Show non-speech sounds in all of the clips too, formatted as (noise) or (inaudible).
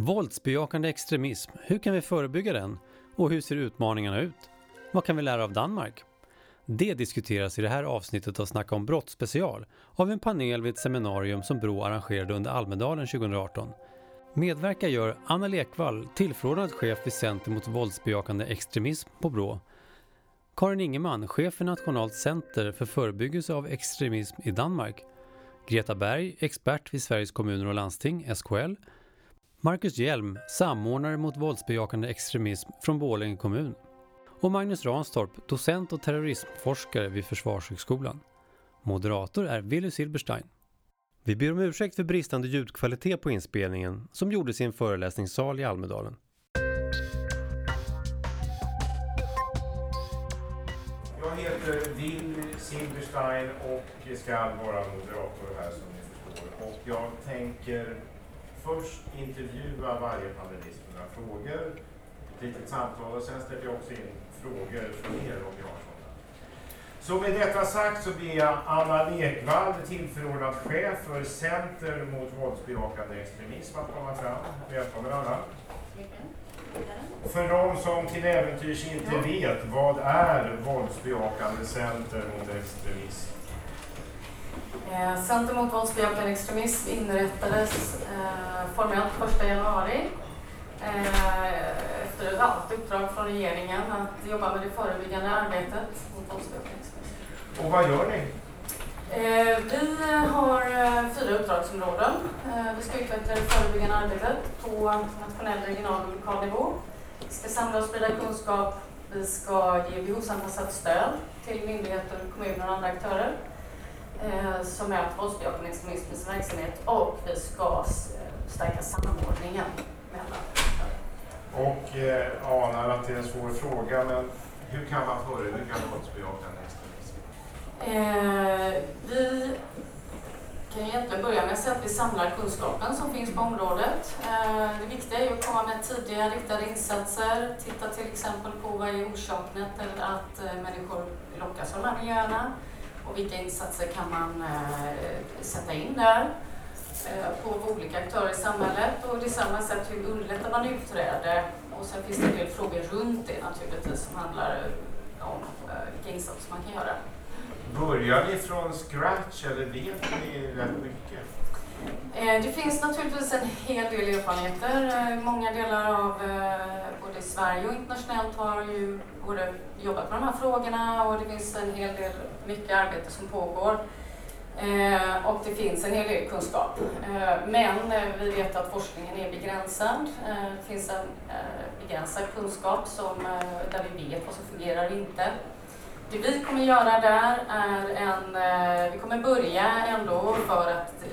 Våldsbejakande extremism, hur kan vi förebygga den? Och hur ser utmaningarna ut? Vad kan vi lära av Danmark? Det diskuteras i det här avsnittet av Snacka om brott special av en panel vid ett seminarium som Brå arrangerade under Almedalen 2018. Medverkar gör Anna Lekvall, tillförordnad chef vid Center mot våldsbejakande extremism på Brå. Karin Ingeman, chef för Nationalt center för förebyggelse av extremism i Danmark. Greta Berg, expert vid Sveriges kommuner och landsting, SKL. Marcus Hjelm, samordnare mot våldsbejakande extremism från Borlänge kommun. Och Magnus Ranstorp, docent och terrorismforskare vid Försvarshögskolan. Moderator är Willy Silberstein. Vi ber om ursäkt för bristande ljudkvalitet på inspelningen som gjordes i en föreläsningssal i Almedalen. Jag heter Willy Silberstein och ska vara moderator här som ni förstår. Och jag tänker först intervjua varje panelist med några frågor, ett litet samtal och sen ställer jag också in frågor från er om ni har sådana. Så med detta sagt så ber jag Anna Lekvall, tillförordnad chef för Center mot våldsbejakande extremism att komma fram. Välkommen Anna. För de som till äventyrs inte vet, vad är Våldsbejakande Center mot extremism? Eh, Center mot våldsbejakande extremism inrättades eh, formellt 1 januari eh, efter ett uppdrag från regeringen att jobba med det förebyggande arbetet mot våldsbejakande extremism. Och vad gör ni? Eh, vi har eh, fyra uppdragsområden. Eh, vi ska utveckla det förebyggande arbetet på nationell, regional och lokal nivå. Vi ska samla och sprida kunskap. Vi ska ge behovsanpassat stöd till myndigheter, kommuner och andra aktörer eh, som möter våldsbejakande extremism i sin verksamhet och vi ska eh, stärka samordningen mellan. Och eh, anar att det är en svår fråga, men hur kan man förebygga våldsbejakande extremism? Eh, vi kan egentligen börja med att säga att vi samlar kunskapen som finns på området. Eh, det viktiga är att komma med tidiga riktade insatser, titta till exempel på vad är orsaken till att eh, människor lockas av de här miljöerna och vilka insatser kan man eh, sätta in där eh, på olika aktörer i samhället och det samma sätt hur underlättar man utträde och sen finns det en del frågor runt det naturligtvis som handlar om eh, vilka insatser man kan göra. Börjar ni från scratch eller vet ni rätt mycket? Eh, det finns naturligtvis en hel del erfarenheter. Eh, många delar av eh, både Sverige och internationellt har ju både jobbat med de här frågorna och det finns en hel del mycket arbete som pågår. Och det finns en hel del kunskap. Men vi vet att forskningen är begränsad. Det finns en begränsad kunskap som, där vi vet vad som fungerar och inte. Det vi kommer göra där är en, vi kommer börja ändå för att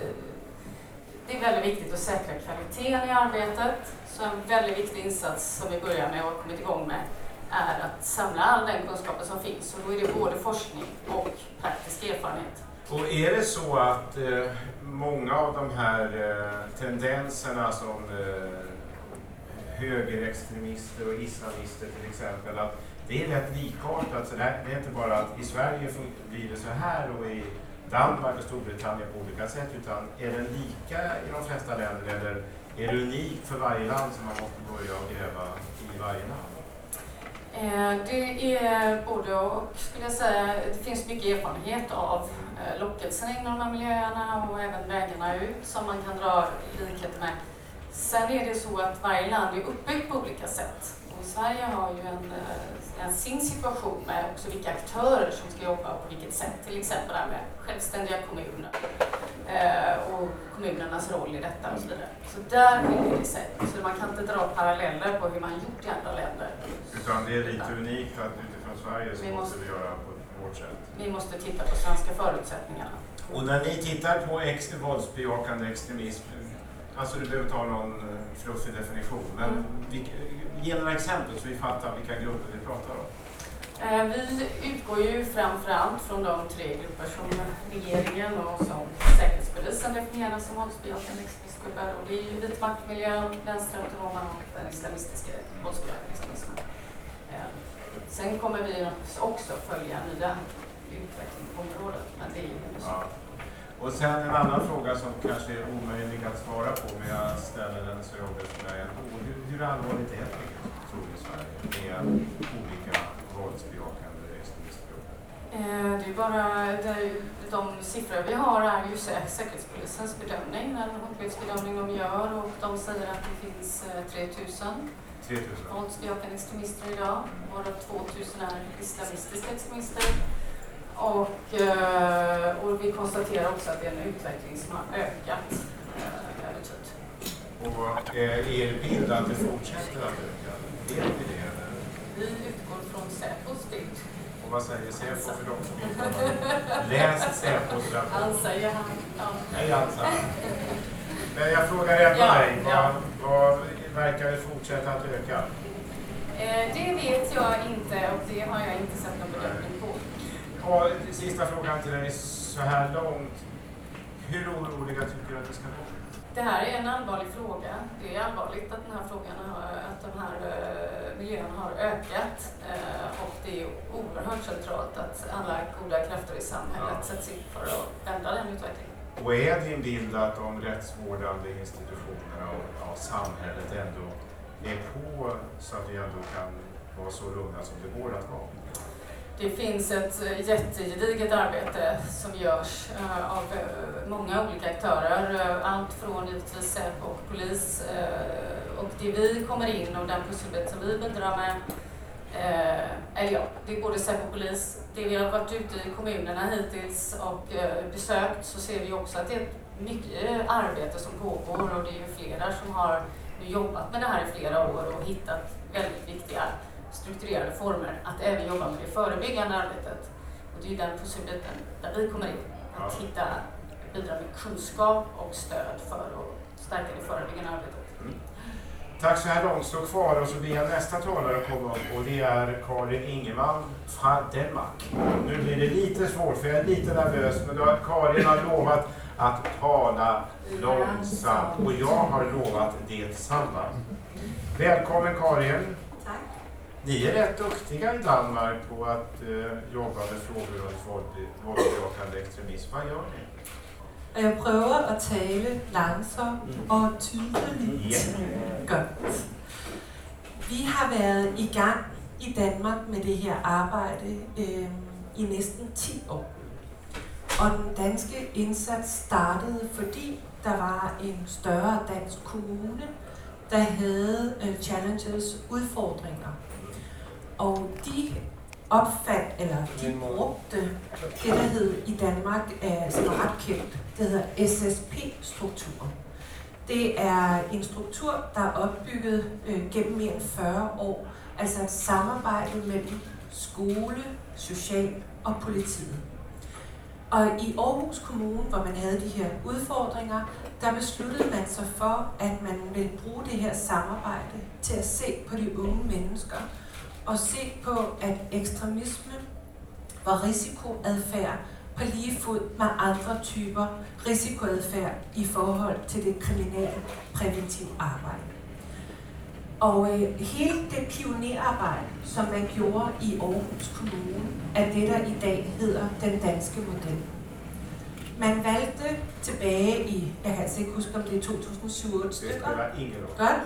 det är väldigt viktigt att säkra kvaliteten i arbetet. Så en väldigt viktig insats som vi börjar med och har kommit igång med är att samla all den kunskapen som finns. Och då är det både forskning och praktisk erfarenhet. Och är det så att eh, många av de här eh, tendenserna som eh, högerextremister och islamister till exempel, att det är rätt likartat. Så det, här, det är inte bara att i Sverige blir det så här och i Danmark och Storbritannien på olika sätt, utan är den lika i de flesta länder eller är det unikt för varje land som man måste börja gräva i varje land? Eh, det är både och, skulle jag säga. Det finns mycket erfarenhet av eh, lockelsen inom de här miljöerna och även vägarna ut som man kan dra likheter med. Sen är det så att varje land är uppbyggt på olika sätt. Sverige har ju en, eh, en sin situation med också vilka aktörer som ska jobba och på vilket sätt. Till exempel det här med självständiga kommuner eh, och kommunernas roll i detta och så vidare. Så där skiljer det sig. Så man kan inte dra paralleller på hur man gjort i andra länder. Utan det är lite unikt att utifrån Sverige så Vi måste måste- vi göra på vårt sätt. Vi måste titta på svenska förutsättningar. Och när ni tittar på ex våldsbejakande extremism, alltså du behöver ta någon eh, fluffig definition, men Mm. vilka, ge några exempel så vi fattar vilka grupper vi pratar om. Eh, Vi utgår ju framförallt från de tre grupper som regeringen och som Säkerhetspolisen definierar som våldsbejakande extremistgrupper. Och det är ju vitmaktmiljön, vänsterautonoma och den islamistiska våldsbejakande extremismen. Eh, Sen kommer vi också följa nya utveckling på området, men det är ju Ja. ja. Och sen en annan fråga som kanske är omöjlig att svara på, men jag ställer den så jag hoppas att jag hur allvarligt är det, tror du, i Sverige med olika våldsbejakande extremistgrupper? Eh, Det är bara, det är, de siffror vi har är ju Sä- Säkerhetspolisens bedömning, den hotbildsbedömning de gör och de säger att det finns eh, 3000 3000? våldsbejakande extremister idag, varav 2000 är islamistiska extremister. Och, eh, och vi konstaterar också att det är en utveckling som har ökat eh, över tid. Och eh, er bild att det fortsätter att öka, vet vi det? eller? Vi utgår från Säpos bild. Och vad säger Säpo för de som inte har läst Säpos rapport? Han säger han. Ja. Nej, alltså. Men jag frågar ändå Ja, dig, vad, ja. vad verkar det fortsätta att öka? Eh, det vet jag inte och det har jag inte sett. Och sista frågan till dig så här långt. Hur oroliga tycker du att det ska vara? Det här är en allvarlig fråga. Det är allvarligt att den här frågan har, att de här eh, miljöerna har ökat eh, och det är oerhört centralt att alla goda krafter i samhället Ja. sätts in för att vända den utvecklingen. Och är din bild att de rättsvårdande institutionerna och ja, samhället ändå är på så att vi ändå kan vara så lugna som det går att vara? Det finns ett eh, jättegediget arbete som görs eh, av eh, många olika aktörer. Allt från givetvis Säpo och polis. Och det vi kommer in och den pusselbit som vi bidrar med eller ja, det är både Säpo och polis. Det vi har varit ute i kommunerna hittills och besökt så ser vi också att det är ett mycket arbete som pågår och det är ju flera som har jobbat med det här i flera år och hittat väldigt viktiga strukturerade former att även jobba med det förebyggande arbetet. Och det är ju den pusselbiten där vi kommer in. Att hitta, bidra med kunskap och stöd för att stärka det förebyggande arbetet. Tack så här långt. Stå kvar och så ber jag nästa talare komma upp och det är Karin Ingemann från Danmark. Nu blir det lite svårt för jag är lite nervös men har Karin har lovat att tala långsamt och jag har lovat detsamma. Välkommen Karin. Ni är rätt duktiga i Danmark på att eh, jobba med frågor runt våldsbejakande extremism. Vad gör ni? Jag försöker att tala långsamt och tydligt. tydeligt. Vi har varit igång i Danmark med det här arbetet eh, i nästan 10 år. Och den insatsen indsats för fordi der var en större dansk kommun der havde øh, challenges udfordringer. Og de opfandt, eller de brugte det, der hed i Danmark, er, som er ret kendt, det hedder SSP-strukturen. Det er en struktur, der er opbygget øh, gennem mere end 40 år, altså et samarbejde mellem skole, social og politiet. Og i Aarhus Kommune, hvor man havde de her udfordringer, der besluttede man sig for, at man ville bruge det her samarbejde til at se på de unge mennesker, og se på, at ekstremisme var risikoadfærd på lige fod med andre typer risikoadfærd i forhold til det kriminelle præventive arbejde. Og øh, hele det pionerarbejde, som man gjorde i Aarhus Kommune, er det, der i dag hedder den danske model. Man valgte tilbage i, jeg kan altså ikke huske, om det er 2007 Det stykker, ingen roll. Godt.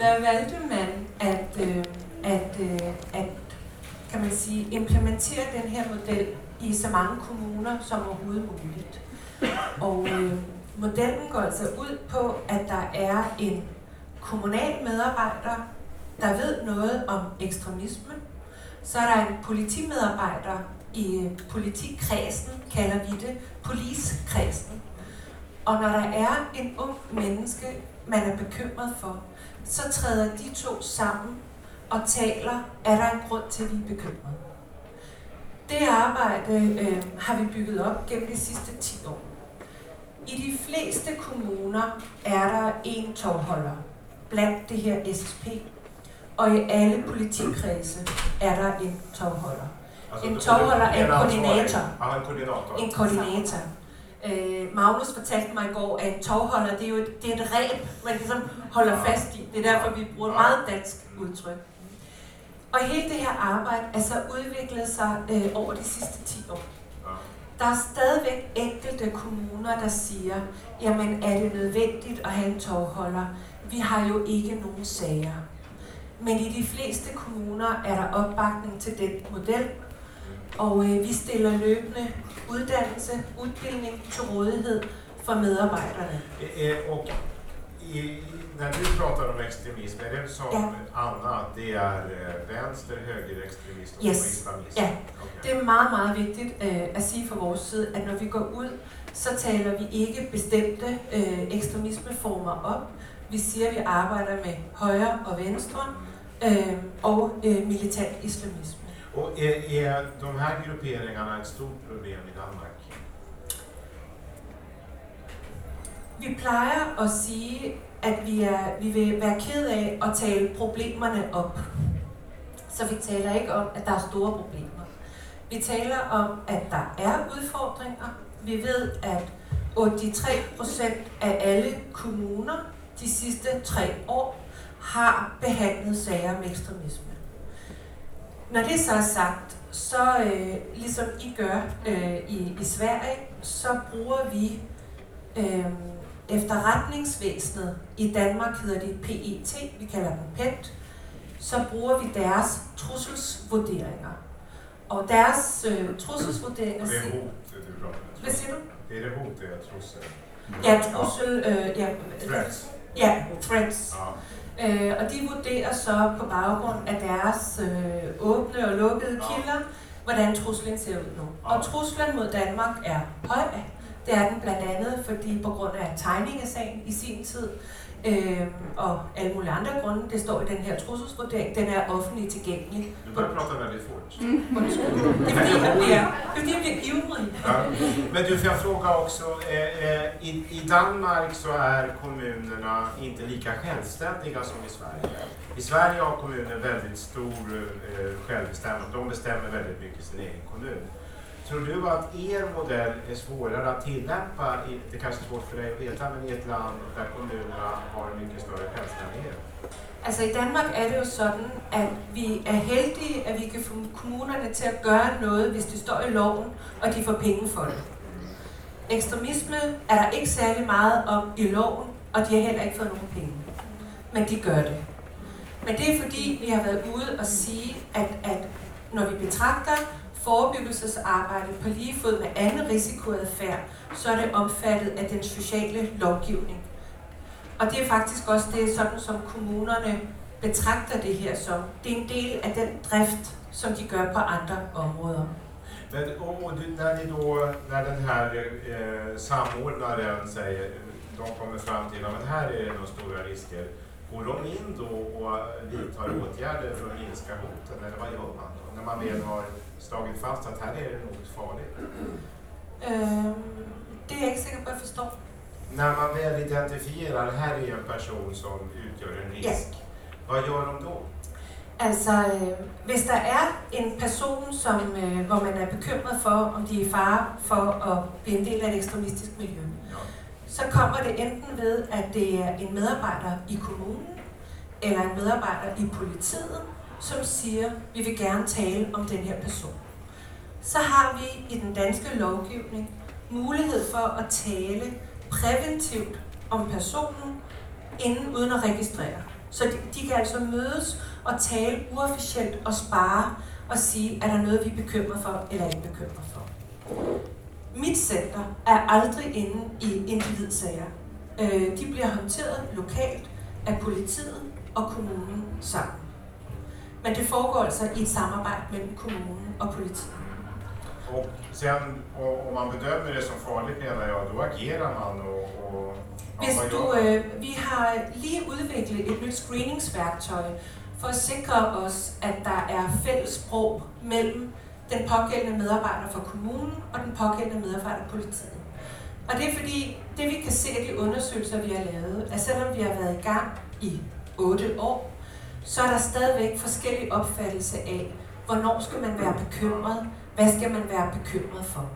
Der valgte man at, øh, at, øh, at kan man sige, implementere den her model i så mange kommuner som overhovedet muligt. Og øh, modellen går altså ud på, at der er en kommunal medarbejder, der ved noget om ekstremisme. Så er der en politimedarbejder i øh, politikredsen, kalder vi det, poliskredsen. Og når der er en ung menneske, man er bekymret for, så træder de to sammen og taler, er der en grund til, at vi er bekymrede. Det arbejde øh, har vi bygget op gennem de sidste 10 år. I de fleste kommuner er der en tovholder blandt det her SSP, og i alle politikredse er der en tovholder. Alltså, En tovholder er en koordinator. En koordinator. En koordinator. Øh, Magnus fortalte mig i går, at en tovholder, det er jo et, det er et reb, man ligesom holder fast i. Det er derfor, vi bruger et meget dansk udtryk. Og hele det her arbejde er så udviklet sig øh, over de sidste 10 år. Der er stadigvæk enkelte kommuner, der siger, jamen er det nødvendigt at have en tovholder? Vi har jo ikke nogen sager. Men i de fleste kommuner er der opbakning til den model, og øh, vi stiller løbende uddannelse, udbildning til rådighed for medarbejderne. Eh, eh, Och i, när du pratar om extremism, är det som Ja. Anna, att det är eh, vänster, högerextremism och Yes. islamism? Ja. Okej. Det er meget, meget vigtigt øh, at sige fra vores side, at når vi går ud, så taler vi ikke bestemte øh, ekstremismeformer op. Vi siger, at vi arbejder med højre og venstre øh, og øh, militant islamisme. Och är, är de här grupperingarna ett stort problem i Danmark? Vi plejer at sige, at vi, er, vi vil være ked af at tale problemerne op. Så vi taler ikke om, at der er store problemer. Vi taler om, at der er udfordringer. Vi ved, at 83 procent af alle kommuner de sidste tre år har behandlet sager om ekstremisme. Når det så er sagt, så øh, ligesom I gør øh, i, i Sverige, så bruger vi øh, efterretningsvæsenet. I Danmark hedder det PET, vi kalder dem PET. Så bruger vi deres trusselsvurderinger. Og deres øh, trusselsvurderinger det siger... hot du pratar om? Hvad siger du? Det är det hot, det är trussel? Ja, trussel... Øh, ja, Threats? ja, threats. Ja. Øh, og de vurderer så på baggrund af deres øh, åbne og lukkede Ja. kilder, hvordan truslen ser ud nu. Ja. Og truslen mod Danmark er høj. Det er den blandt andet, fordi på grund af tegningesagen i sin tid, øh, og alle mulige andre grunde, det står i den her trusselsvurdering, den er offentligt tilgængelig. Du börjar prata väldigt fort. Undskyld. Det er fordi, er fordi, jeg bliver ivrig. Ja. Men du, får jag fråga också, eh, eh, i, i Danmark så är kommunerna inte lika självständiga som i Sverige. I Sverige har kommunen väldigt stor eh, självbestämmande, de bestämmer väldigt mycket i sin egen kommun. Tror du att er modell är svårare att tillämpa, i, det kanske är svårt för dig att veta, men i ett land där kommunerna har en mycket större självständighet? Alltså i Danmark är det ju så att vi är heldiga att vi kan få kommunerna till att göra något om det står i lagen och de får pengar för det. Extremismen är det inte särskilt mycket om i lagen och de har heller inte fått några pengar. Men de gör det. Men det är för att vi har varit ute och sagt att, att när vi betraktar forebyggelsesarbejde på lige fod med anden risikoadfærd, så er det omfattet af den sociale lovgivning. Og det er faktisk også det, sådan som kommunerne betragter det her som. Det er en del af den drift, som de gør på andre områder. Men om, du, när, ni då, när den här eh, samordnaren säger, de kommer fram till att här är det några stora risker, går de in då och vidtar åtgärder för att minska hoten, eller vad gör man då? När man väl har slagit fast att här är det något farligt. Øhm, det er jeg ikke sikker på, at jeg forstår. När man väl identifierar, här är en person som utgör en risk, vad gör de då? Altså, øh, hvis der er en person, som, øh, hvor man er bekymret for, om de er i fare for at blive en del af et ekstremistisk miljø, Ja. så kommer det enten ved, at det er en medarbejder i kommunen, eller en medarbejder i politiet, som siger, vi vil gerne tale om den her person. Så har vi i den danske lovgivning mulighed for at tale præventivt om personen, inden uden at registrere. Så de, de kan altså mødes og tale uofficielt og spare og sige, er der noget, vi er bekymret for eller ikke bekymret for. Mit center er aldrig inde i individsager. Øh, de bliver håndteret lokalt af politiet og kommunen sammen. Men det foregår altså i et samarbejde mellem kommunen og politiet. Och sen och, om man bedömer det som farligt menar jag, då agerar man och, och du, øh, vi har lige udviklet et nyt screeningsværktøj for at sikre os, at der er fælles sprog mellem den pågældende medarbejder fra kommunen og den pågældende medarbejder fra politiet. Og det er fordi, det vi kan se af de undersøgelser, vi har lavet, at selvom vi har været i gang i 8 år, så er der stadigvæk forskellige opfattelse af, hvornår skal man være bekymret, hvad skal man være bekymret for.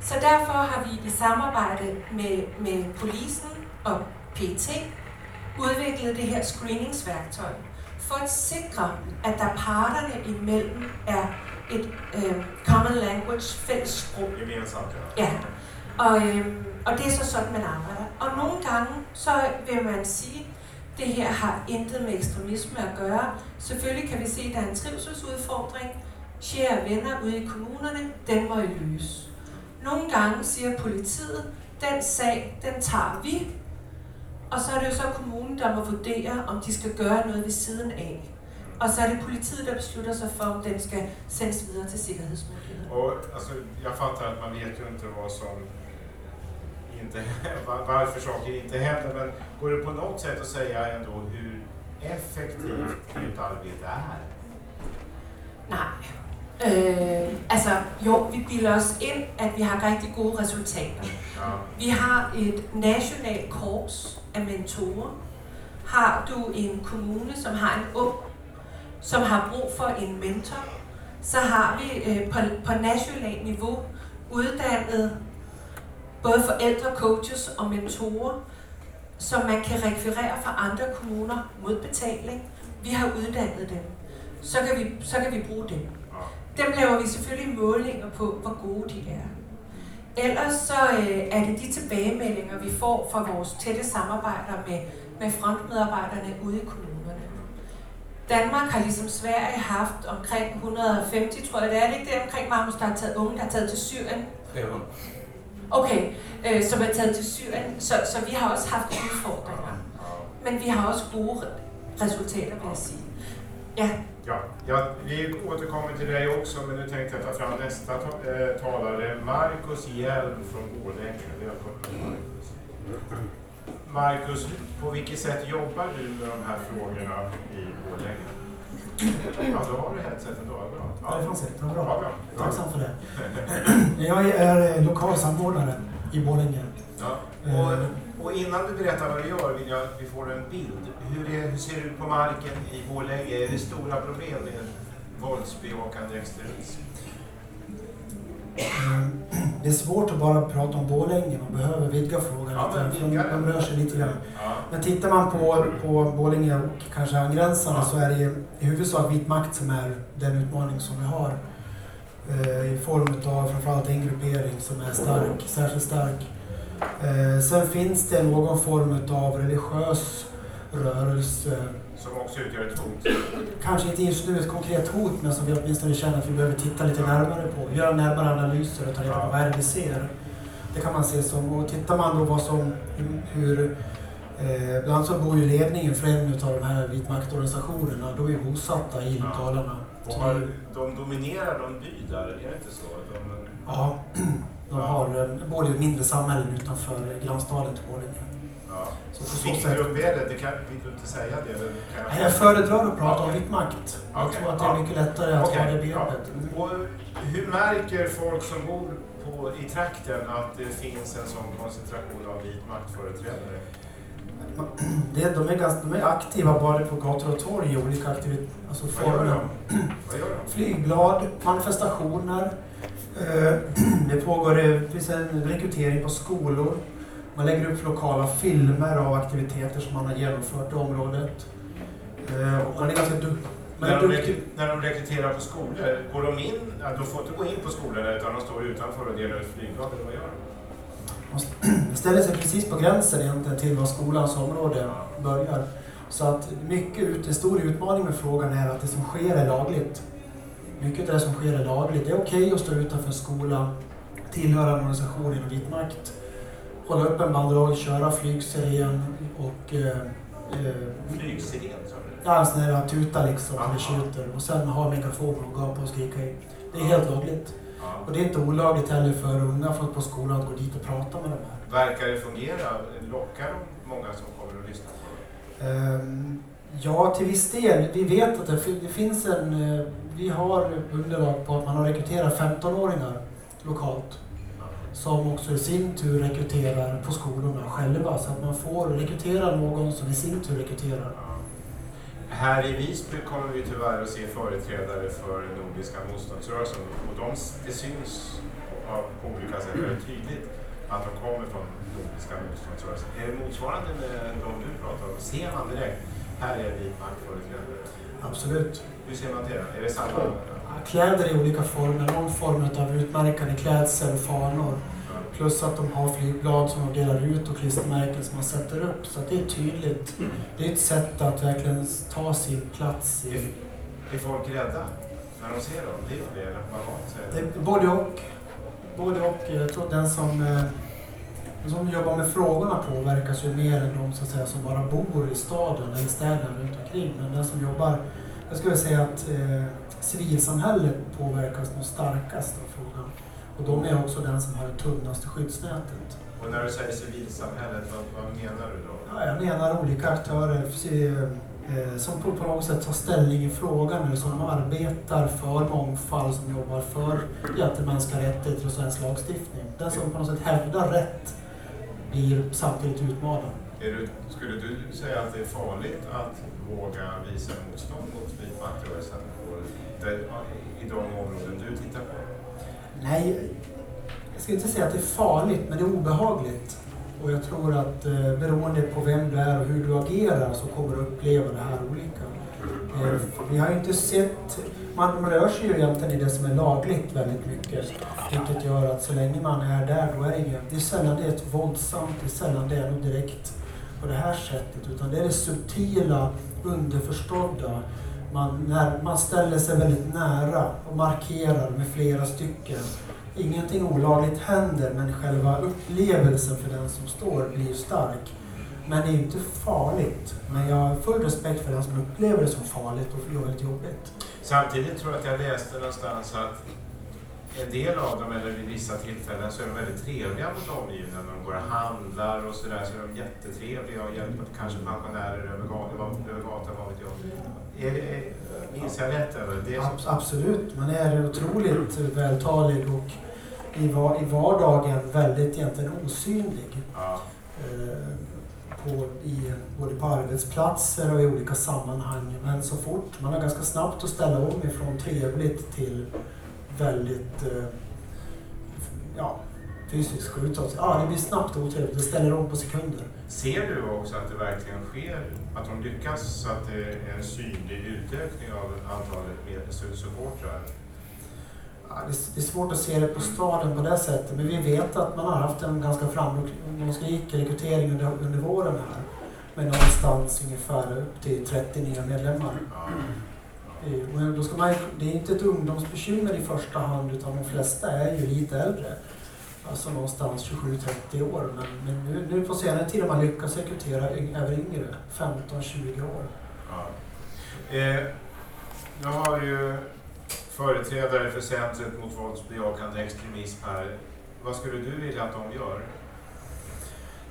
Så derfor har vi i samarbejde med, med polisen og PT udviklet det her screeningsværktøj for at sikre, at der parterne imellem er et øh, common language, fælles sprog. Gemensamt, ja. Ja, og, øh, og det er så sådan, man arbejder. Og nogle gange, så vil man sige, det her har intet med ekstremisme at gøre. Selvfølgelig kan vi se, at der er en trivselsudfordring. Kära venner ude i kommunerne, den må I løse. Nogle gange siger politiet, den sag, den tager vi. Og så er det jo så kommunen, der må vurdere, om de skal gøre noget ved siden af. Och så är det politiet, som beslutar sig för om den ska sändas vidare till säkerhetsmyndigheten. Och, alltså, jag fattar att man vet ju inte vad som inte, var- varför saker inte händer, men går det på något sätt att säga ändå hur effektivt ert arbete är? Nej. Øh, altså, jo, vi bilder os ind, at vi har rigtig gode resultater. Vi har et nationalt korps af mentorer. Har du en kommune, som har en ung, som har brug for en mentor, så har vi øh, på, på nationalt niveau uddannet både forældre, coaches og mentorer, som man kan rekvirere fra andre kommuner mod betaling. Vi har uddannet dem. Så kan vi, så kan vi bruge dem. Dem laver vi selvfølgelig målinger på, hvor gode de er. Ellers så øh, er det de tilbagemeldinger, vi får fra vores tætte samarbejder med, med frontmedarbejderne ude i kommunerne. Danmark har ligesom Sverige haft omkring 150, tror jeg det er, det ikke det omkring Marmus, der har taget unge, der har taget til Syrien. Okay, øh, som er taget til Syrien, så, så vi har også haft udfordringer. Men vi har også gode resultater, vil jeg sige. Ja, Ja, ja, vi återkommer till dig också, men nu tänkte jag ta fram nästa ta- eh, talare, Marcus Hjelm från Borlänge. Välkommen Markus. Marcus, på vilket sätt jobbar du med de här frågorna i Borlänge? Ja, då har du headseten då. Bra. Ja, det fanns ett. Det bra. bra. Tacksam för det. Jag är eh, lokal samordnare i Borlänge. Ja. Och, och innan du berättar vad du gör vill jag att vi får en bild. Hur, är, hur ser det ut på marken i Borlänge? Är det stora problem med våldsbejakande extremism? Det är svårt att bara prata om Borlänge. Man behöver vidga frågan Ja, lite. De, de rör sig lite grann. Ja. Men tittar man på, på Borlänge och kanske angränsande Ja. så är det i huvudsak vit makt som är den utmaning som vi har. Eh, I form av framförallt en gruppering som är stark, särskilt stark. Eh, sen finns det någon form av religiös rörelse Som också utgör ett hot. kanske inte just nu ett konkret hot, men som vi åtminstone känner att vi behöver titta lite närmare på. Göra närmare analyser och ta reda på Ja. vad är det vi ser. Det kan man se som, och tittar man då vad som, hur, eh, bland annat så bor ju ledningen för en av de här vitmaktorganisationerna, då är bosatta i Ja. Dalarna. Har, det- de dominerar någon by där, är det inte så? De, Ja, (clears throat) de Ja. har, bor i mindre samhällen utanför grannstaden till Borlänge. Ja. Så på Vilken sätt, grupp är det? det kan, vill du inte säga det? eller kan Nej, jag föredrar att prata om Okej. vit makt. Jag Okej, tror att det är ja. mycket lättare att Okej, ha det ja. begreppet. Och hur märker folk som bor på, i trakten att det finns en sån koncentration av vit maktföreträdare? (clears throat) Det, de, är ganska, de är aktiva både på gator och torg i olika aktiviteter. Alltså former. (clears throat) de? Flygblad, manifestationer. (clears throat) Eh, Det pågår eh, det finns en rekrytering på skolor. Man lägger upp lokala filmer av aktiviteter som man har genomfört i området. Eh, Och man är ganska du- man När är de, duktig. när de rekryterar på skolor, går de in? Ja, de får inte gå in på skolorna utan de står utanför och delar ut flygblad eller vad gör de? Det (clears throat) ställer sig precis på gränsen egentligen till var skolans område börjar. Så att mycket, ut- en stor utmaning med frågan är att det som sker är lagligt. Mycket av det som sker är lagligt. Det är okej att stå utanför en skola, tillhöra en organisation inom vit makt, hålla upp en banderoll, köra flygsiren och eh, eh, sa du? ja, en sån här tuta liksom, eller tjuter och sen ha megafoner och gapa och skrika i. Det är helt lagligt. Och det är inte olagligt heller för unga folk på skolan att gå dit och prata med de här. Verkar det fungera? Lockar de många som kommer och lyssnar på det? Ehm, Ja, till viss del. Vi vet att det, det finns en... eh, Vi har underlag på att man har rekryterat 15-åringar lokalt. Som också i sin tur rekryterar på skolorna själva. Så att man får rekrytera någon som i sin tur rekryterar. Ja. Här i Visby kommer vi tyvärr att se företrädare för den nordiska motståndsrörelsen och de, det syns av, på olika sätt väldigt tydligt att de kommer från nordiska motståndsrörelsen. Är det motsvarande med de du pratar om? Ser man direkt, här är vi maktföreträdare? Absolut. Hur ser man det? Är det samma kläder i olika former, någon form av utmärkande klädsel och fanor. Plus att de har flygblad som de delar ut och klistermärken som man sätter upp. Så att det är tydligt. Det är ett sätt att verkligen ta sin plats. I, Är folk rädda när de ser dem? Det är det, eller vad det både och. Både och. Jag tror den som, eh, den som jobbar med frågorna påverkas ju mer än de så att säga, som bara bor i staden eller städerna runt omkring. Men den som jobbar, jag skulle säga att eh, civilsamhället påverkas nog starkast av frågan. Och de är också den som har det tunnaste skyddsnätet. Och när du säger civilsamhället, vad, vad menar du då? Ja, jag menar olika aktörer eh, som på, något sätt tar ställning i frågan eller som arbetar för mångfald, som jobbar för mänskliga rättigheter och svensk lagstiftning. Den som på något sätt hävdar rätt blir samtidigt utmanad. Du, skulle du säga att det är farligt att våga visa motstånd mot vitmaktrörelsen där- i de områden du tittar på? Nej, jag ska inte säga att det är farligt, men det är obehagligt. Och jag tror att eh, beroende på vem du är och hur du agerar så kommer du uppleva det här olika. Eh, vi har ju inte sett... Man, rör sig ju egentligen i det som är lagligt väldigt mycket. Vilket gör att så länge man är där, då är det inget... Det är sällan det är ett våldsamt, det är sällan det är något direkt på det här sättet. Utan det är det subtila, underförstådda. Man, när, man ställer sig väldigt nära och markerar med flera stycken. Ingenting olagligt händer, men själva upplevelsen för den som står blir stark. Men det är inte farligt. Men jag har full respekt för den som upplever det som farligt och gör det jobbigt. Samtidigt tror jag att jag läste någonstans att en del av dem, eller vid vissa tillfällen, så är de väldigt trevliga mot omgivningen. När de går och handlar och sådär, så är de jättetrevliga och hjälper kanske pensionärer över gatan, över gatan vad vet jag. Är det, är, minns jag rätt eller? Det som, Abs- Absolut, man är otroligt vältalig och i, va- i vardagen väldigt egentligen osynlig. ja. eh, på, i, både på arbetsplatser och i olika sammanhang. Men så fort, man har ganska snabbt att ställa om ifrån trevligt till väldigt eh, ja, fysiskt utåt. Ja, det blir snabbt otrevligt, det ställer om på sekunder. Ser du också att det verkligen sker, att de lyckas så att det är en synlig utökning av antalet med- supportrar? Ja, det, är- det är svårt att se det på staden på det sättet, men vi vet att man har haft en ganska framgångsrik rekrytering under, under våren här. Med någonstans ungefär upp till 30 nya medlemmar. Ja. Eh, Och då ska man, det är inte ett ungdomsbekymmer i första hand utan de flesta är ju lite äldre. Alltså någonstans 27-30 år. Men, men nu, nu på senare tid har man lyckats rekrytera även yngre, 15-20 år. Ja. Eh, nu har ju företrädare för Centret mot våldsbejakande extremism här. Vad skulle du vilja att de gör?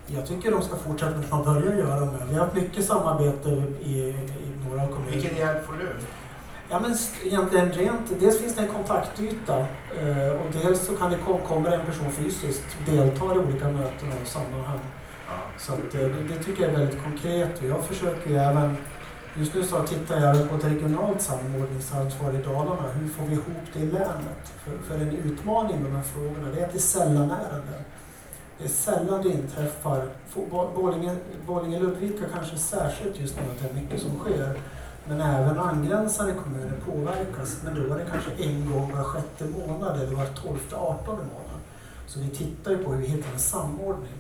Jag tycker de ska fortsätta med det man börjar göra med. Vi har haft mycket samarbete i, i några kommuner. Vilken hjälp får du? Ja men egentligen rent, dels finns det en kontaktyta eh, och dels så kan det kom, kommer en person fysiskt delta i olika möten och sammanhang. Ja. Så att, eh, det, det tycker jag är väldigt konkret och jag försöker ju även Just nu så tittar jag på ett regionalt samordningsansvar i Dalarna. Hur får vi ihop det i länet? För, för en utmaning med de här frågorna det är att det är sällan ärenden. Det är sällan det inträffar. Få- Borlänge, Borlänge Ludvika kanske särskilt just nu att det är mycket som sker. Men även angränsande kommuner påverkas. Men då är det kanske en gång var sjätte månad eller var tolfte, artonde månad. Så vi tittar ju på hur vi hittar en samordning.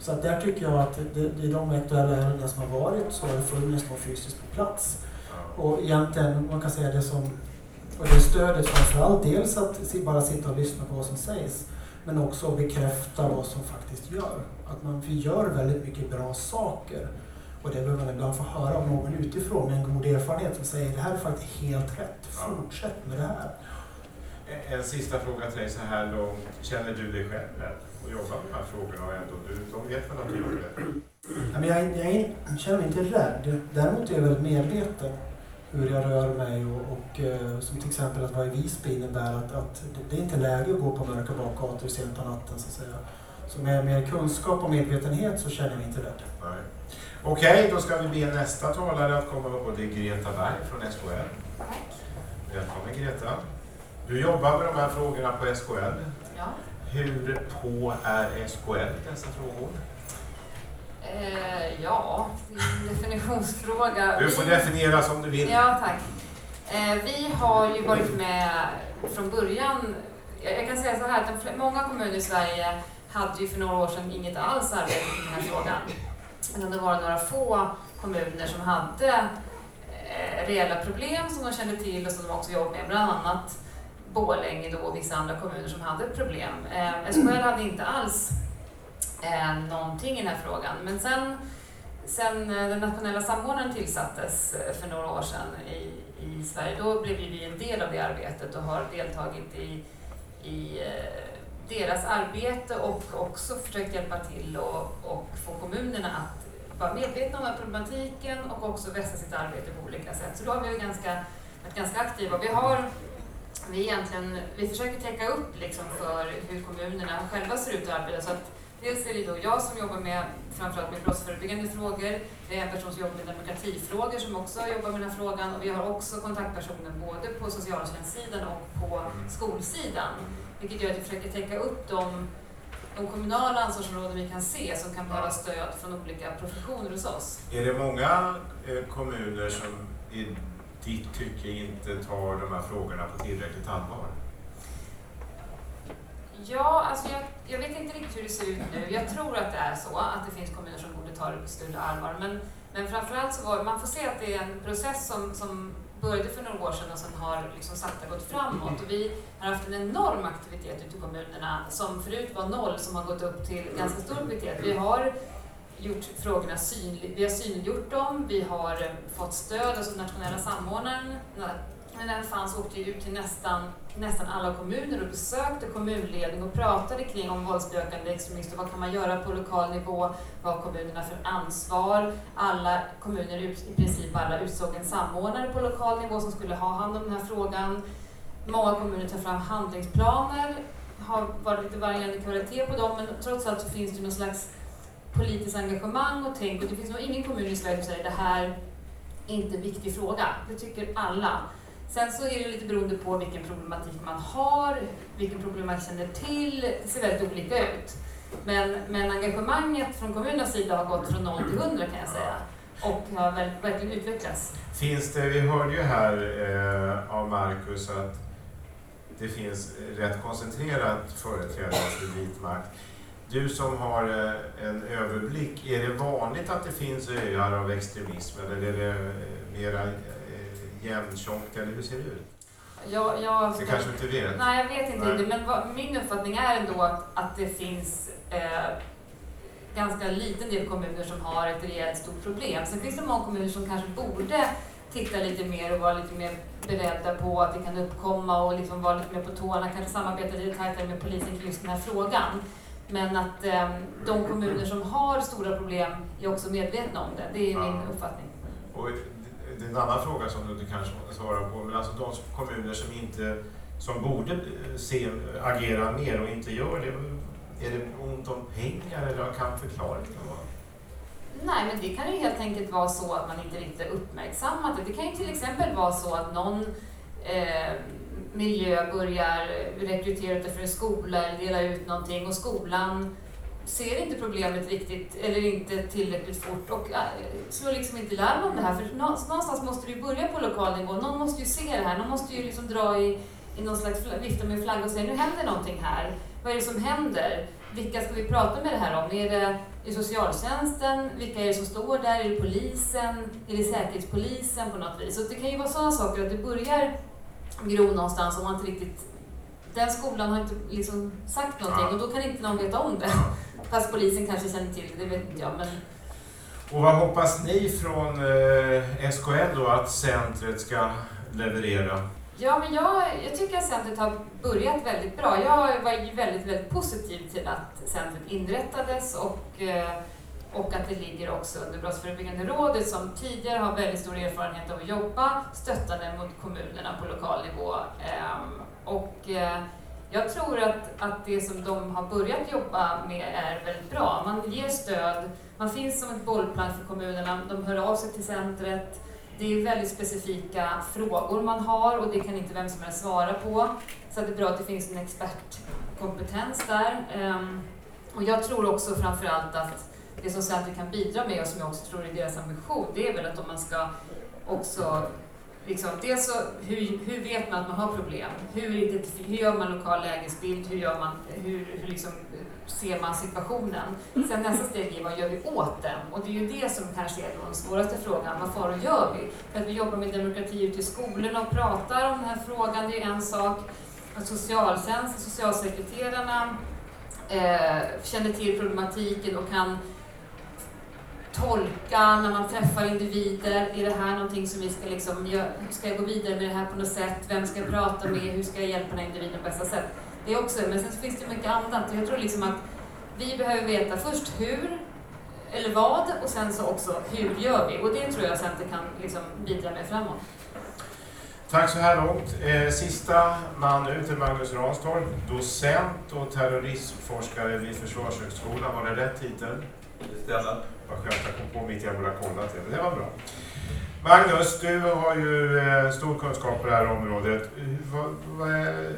Så att där tycker jag att det, är de aktuella ärendena som har varit så har det funnits någon fysiskt på plats. Och egentligen, man kan säga det som, och det stödet framförallt dels att bara sitta och lyssna på vad som sägs, men också bekräfta vad som faktiskt gör. Att man, vi gör väldigt mycket bra saker. Och det behöver man ibland få höra av någon utifrån med en god erfarenhet som säger det här är faktiskt helt rätt, fortsätt med det här. En- sista fråga till dig så här långt. Känner du dig själv rädd att jobba med de här frågorna? Och ändå, du, de vet väl att du gör det? (clears throat) Jag, jag, jag känner mig inte rädd. Däremot är jag väldigt medveten hur jag rör mig och, och eh, som till exempel att vara i Visby innebär att, att det, är inte läge att gå på mörka bakgator sent på natten så att säga. Så med med kunskap och medvetenhet så känner jag mig inte rädd. Nej. Okej, då ska vi be nästa talare att komma upp och det är Greta Berg från SKL. Välkommen Greta. Du jobbar med de här frågorna på SKL. Ja. Hur på är SKL dessa frågor? Eh, ja, det är en definitionsfråga. Du får definiera som du vill. Ja, tack. Eh, vi har ju varit med från början. Jag kan säga så här att många kommuner i Sverige hade ju för några år sedan inget alls arbete med den här frågan. Utan det var några få kommuner som hade eh, reella problem som de kände till och som de också jobbade med. Bland annat Borlänge då och vissa andra kommuner som hade problem. Eh, SKL hade inte alls eh, någonting i den här frågan. Men sen, sen den nationella samordnaren tillsattes för några år sedan i, i Sverige, då blev vi en del av det arbetet och har deltagit i, i deras arbete och också försökt hjälpa till och, och få kommunerna att vara medvetna om den här problematiken och också vässa sitt arbete på olika sätt. Så då har vi ganska, varit ganska aktiva. Vi har vi, egentligen, vi försöker täcka upp liksom för hur kommunerna själva ser ut och arbetar. Så att dels är det då jag som jobbar med framförallt med brottsförebyggande frågor. Det är en person som jobbar med demokratifrågor som också jobbar med den här frågan. Och vi har också kontaktpersoner både på socialtjänstsidan och på skolsidan. Vilket gör att vi försöker täcka upp de, de kommunala ansvarsområden vi kan se som kan behöva stöd från olika professioner hos oss. Är det många eh, kommuner som i ditt tycke inte tar de här frågorna på tillräckligt allvar? Ja, alltså jag, jag, vet inte riktigt hur det ser ut nu. Jag tror att det är så, att det finns kommuner som borde ta det på större allvar. Men, men framförallt så var man får se att det är en process som, som började för några år sedan och som har liksom sakta gått framåt. Och vi har haft en enorm aktivitet ute i kommunerna som förut var noll, som har gått upp till ganska stor aktivitet. Vi har gjort frågorna synliga, vi har synliggjort dem, vi har eh, fått stöd, alltså nationella samordnaren när den fanns åkte ut till nästan, nästan alla kommuner och besökte kommunledning och pratade kring om våldsbejakande extremism och vad kan man göra på lokal nivå, vad har kommunerna för ansvar. Alla kommuner, i princip alla, utsåg en samordnare på lokal nivå som skulle ha hand om den här frågan. Många kommuner tar fram handlingsplaner, har varit lite varierande kvalitet på dem, men trots allt så finns det någon slags politiskt engagemang och tänk och det finns nog ingen kommun i Sverige som säger det här är inte en viktig fråga. Det tycker alla. Sen så är det lite beroende på vilken problematik man har, vilken problem man känner till. Det ser väldigt olika ut. Men, men engagemanget från kommunernas sida har gått från 0 till 100 kan jag säga. Och har verkligen utvecklats. Finns det, vi hörde ju här eh, av Marcus att det finns rätt koncentrerat företrädare för vit makt. Du som har eh, en överblick, är det vanligt att det finns öar av extremism eller är det eh, mera eh, jämntjockt eller hur ser det ut? Jag, jag, det kanske inte vet? Nej, jag vet inte nej. men vad, min uppfattning är ändå att, att det finns eh, ganska liten del kommuner som har ett rejält stort problem. Sen finns det många kommuner som kanske borde titta lite mer och vara lite mer beredda på att det kan uppkomma och liksom vara lite mer på tårna, kanske samarbeta lite tajtare med polisen kring just den här frågan. Men att eh, de kommuner som har stora problem är också medvetna om det. Det är ja. min uppfattning. Och det är en annan fråga som du inte kanske svarar på, men alltså de kommuner som inte som borde eh, se, agera mer och inte gör det, är det ont om pengar eller kan förklaringen vara? Nej, men det kan ju helt enkelt vara så att man inte riktigt uppmärksammat det. Det kan ju till exempel vara så att någon eh, miljö börjar rekrytera utifrån en skola eller dela ut någonting och skolan ser inte problemet riktigt eller inte tillräckligt fort och äh, slår liksom inte larm om det här. För någonstans måste du börja på lokal nivå. Någon måste ju se det här. Någon måste ju liksom dra i, i någon slags vifta med flagg och säga nu händer någonting här. Vad är det som händer? Vilka ska vi prata med det här om? Är det i socialtjänsten? Vilka är det som står där? Är det polisen? Är det säkerhetspolisen på något vis? Så det kan ju vara sådana saker att det börjar gro någonstans och man inte riktigt den skolan har inte liksom sagt någonting och då kan inte någon veta om det. Fast polisen kanske känner till det, det vet inte jag. Men... Och vad hoppas ni från eh, SKL då att centret ska leverera? Ja, men jag, jag tycker att centret har börjat väldigt bra. Jag var väldigt, väldigt positiv till att centret inrättades och, eh, och att det ligger också under Brottsförebyggande rådet som tidigare har väldigt stor erfarenhet av att jobba stöttande mot kommunerna på lokal nivå. Ehm, och eh, jag tror att, att det som de har börjat jobba med är väldigt bra. Man ger stöd, man finns som ett bollplank för kommunerna, de hör av sig till centret. Det är väldigt specifika frågor man har och det kan inte vem som helst svara på. Så det är bra att det finns en expertkompetens där. Ehm, och jag tror också framförallt att det som centret kan bidra med och som jag också tror är deras ambition, det är väl att om man ska också liksom, dels så, hur, hur vet man att man har problem? Hur, hur gör man lokal lägesbild? Hur, gör man, hur, hur liksom, ser man situationen? Sen nästa steg är vad gör vi åt den? Och det är ju det som kanske är den svåraste frågan. Vad faror gör vi? För att vi jobbar med demokrati ute i skolorna och pratar om den här frågan, det är en sak. Att socialtjänst, socialsekreterarna eh, känner till problematiken och kan tolka när man träffar individer. Är det här någonting som vi ska liksom, ska jag gå vidare med det här på något sätt? Vem ska jag prata med? Hur ska jag hjälpa den här individen på bästa sätt? Det också, men sen finns det mycket annat. Jag tror liksom att vi behöver veta först hur, eller vad, och sen så också hur gör vi? Och det tror jag Center kan liksom bidra med framåt. Tack så här långt. Eh, sista man ut är Magnus Ranstorp, docent och terrorismforskare vid Försvarshögskolan. Var det rätt titel? Det stämmer. Vad skönt, jag kom på mitt jag borde ha kollat det. Det var bra. Magnus, du har ju eh, stor kunskap på det här området. Vad, vad, är,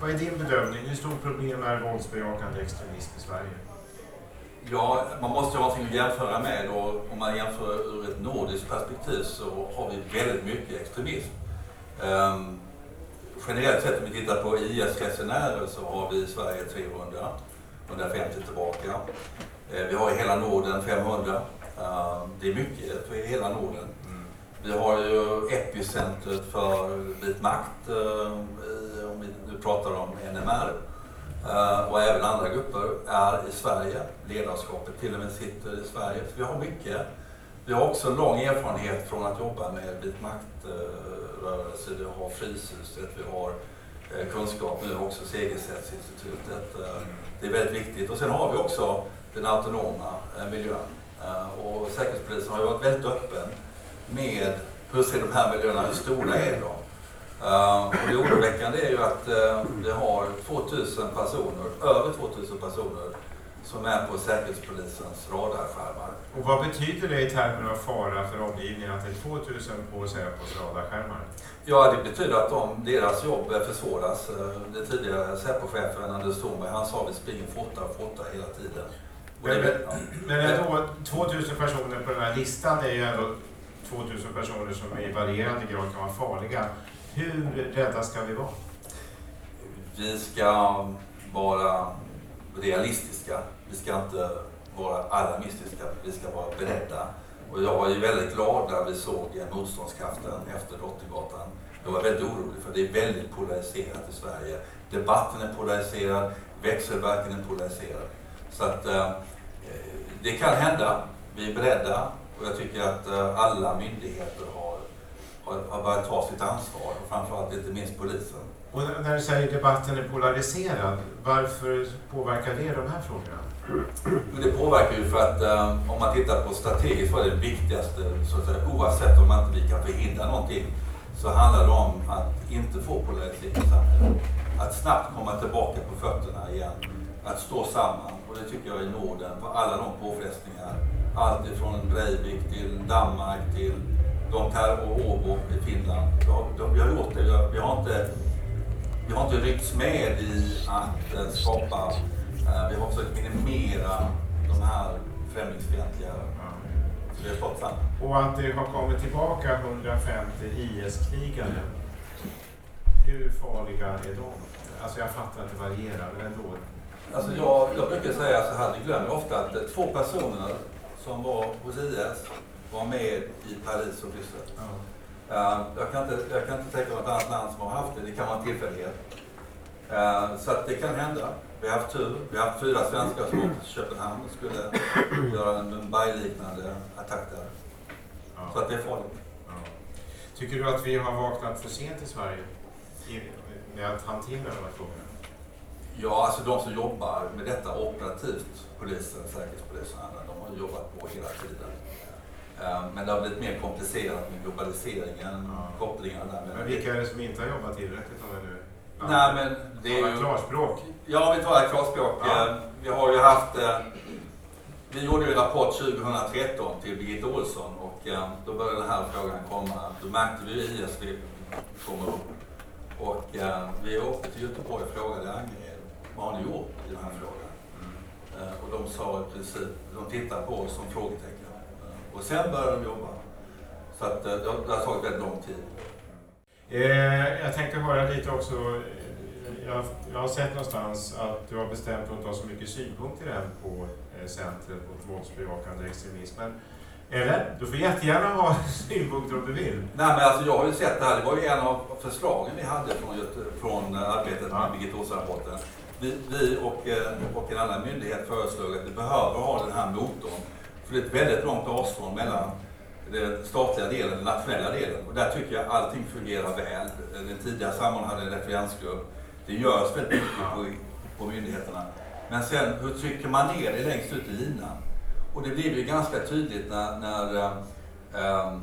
vad är din bedömning? Hur stort problem är våldsbejakande extremism i Sverige? Ja, man måste ju ha någonting att jämföra med och om man jämför ur ett nordiskt perspektiv så har vi väldigt mycket extremism. Um, generellt sett om vi tittar på IS-resenärer så har vi i Sverige 300, 150 tillbaka. Eh, vi har i hela Norden 500. Eh, det är mycket för hela Norden. Mm. Vi har ju epicentret för vit makt, eh, om vi nu pratar om NMR. Och även andra grupper är i Sverige. Ledarskapet till och med sitter i Sverige. Så vi har mycket. Vi har också en lång erfarenhet från att jobba med vit maktrörelse. Vi har Fryshuset, vi har kunskap nu också, Segerstedtinstitutet. Det är väldigt viktigt. Och sen har vi också den autonoma miljön. Och Säkerhetspolisen har ju varit väldigt öppen med hur ser de här miljöerna, hur stora är de? Uh, och det oroväckande är ju att uh, vi har 2000 personer, över 2000 personer som är på Säkerhetspolisens radarskärmar. Och vad betyder det i termer av fara för omgivningen att det är 2000 på Säpos radarskärmar? Ja, det betyder att de, deras jobb försvåras. Eh, den tidigare Säpo-chefen Anders Thornberg, han sa vi springer fortare och fortare hela tiden. Men, men ändå, 2000 personer på den här listan är ju ändå 2000 personer som i varierande grad kan vara farliga. Hur rädda ska vi vara? Vi ska vara realistiska. Vi ska inte vara alarmistiska. Vi ska vara beredda. Och jag var ju väldigt glad när vi såg motståndskraften efter Drottninggatan. Jag var väldigt orolig för det är väldigt polariserat i Sverige. Debatten är polariserad, växelverken är polariserad. Så att eh, det kan hända. Vi är beredda och jag tycker att eh, alla myndigheter har har börjat ta sitt ansvar och framförallt inte minst polisen. Och när du säger debatten är polariserad, varför påverkar det de här frågorna? det påverkar ju för att um, om man tittar på strategiskt vad är det viktigaste, så att säga, oavsett om man inte kan förhindra någonting, så handlar det om att inte få polarisering i samhället. Att snabbt komma tillbaka på fötterna igen. Att stå samman. Och det tycker jag i Norden, på alla de påfrestningar. Allt ifrån Breivik till Danmark till de här och Åbo i Finland. vi har gjort det. Vi har inte, vi har inte ryckts med i att eh, skapa, eh, vi har försökt minimera de här främlingsfientliga. Och att det har kommit tillbaka 150 IS-krigare. Hur farliga är de? Alltså jag fattar att det varierar, men ändå. Alltså jag, jag brukar säga så här, vi glömmer ofta att två personer som var hos IS var med i Paris och Bryssel. Mm. Uh, jag, kan inte, jag kan inte tänka mig något annat land som har haft det. Det kan vara en tillfällighet. Uh, så att det kan hända. Vi har haft tur. Vi har haft fyra svenskar som åkte till Köpenhamn och skulle göra en Mumbai-liknande attack där. Ja. Så att det är farligt. Ja. Tycker du att vi har vaknat för sent i Sverige med att hantera de här frågorna? Ja, alltså de som jobbar med detta operativt, polisen, säkerhetspolisen och andra, de har jobbat på hela tiden. Eh, men det har blivit mer komplicerat med globaliseringen, ja. kopplingarna där. Men vilka är det som inte har jobbat tillräckligt vi nu Nej, men det är ju... klarspråk? Ja, vi talar klarspråk. Ja. Eh, vi har ju haft... Eh, vi gjorde ju en rapport 2013 till Birgitta Olsson och då började den här frågan komma. Då märkte vi ISV komma upp. Och vi åkte till Göteborg och frågade Angered, vad har ni gjort i den här frågan? Mm. Och de sa i princip, de tittade på oss som frågetecken. Och sen började de jobba. Så att, det, har tagit väldigt lång tid. Eh, jag tänkte höra lite också. Jag, jag, har sett någonstans att du har bestämt att inte ha så mycket synpunkter än på eh, Centret mot våldsbejakande extremism. Men, eller? Du får jättegärna ha (laughs) synpunkter om du vill. Nej, men alltså, jag har ju sett det här. Det var ju en av förslagen vi hade från, från arbetet med Birgitta Olsson-rapporten. Vi, vi och, eh, och en annan myndighet föreslog att vi behöver ha den här motorn. För det är ett väldigt långt avstånd mellan den statliga delen och den nationella delen. Och där tycker jag allting fungerar väl. Den tidigare samordnaren hade en referensgrupp. Det görs väldigt mycket på, på myndigheterna. Men sen hur trycker man ner det längst ut i linan? Och det blev ju ganska tydligt när, när äh,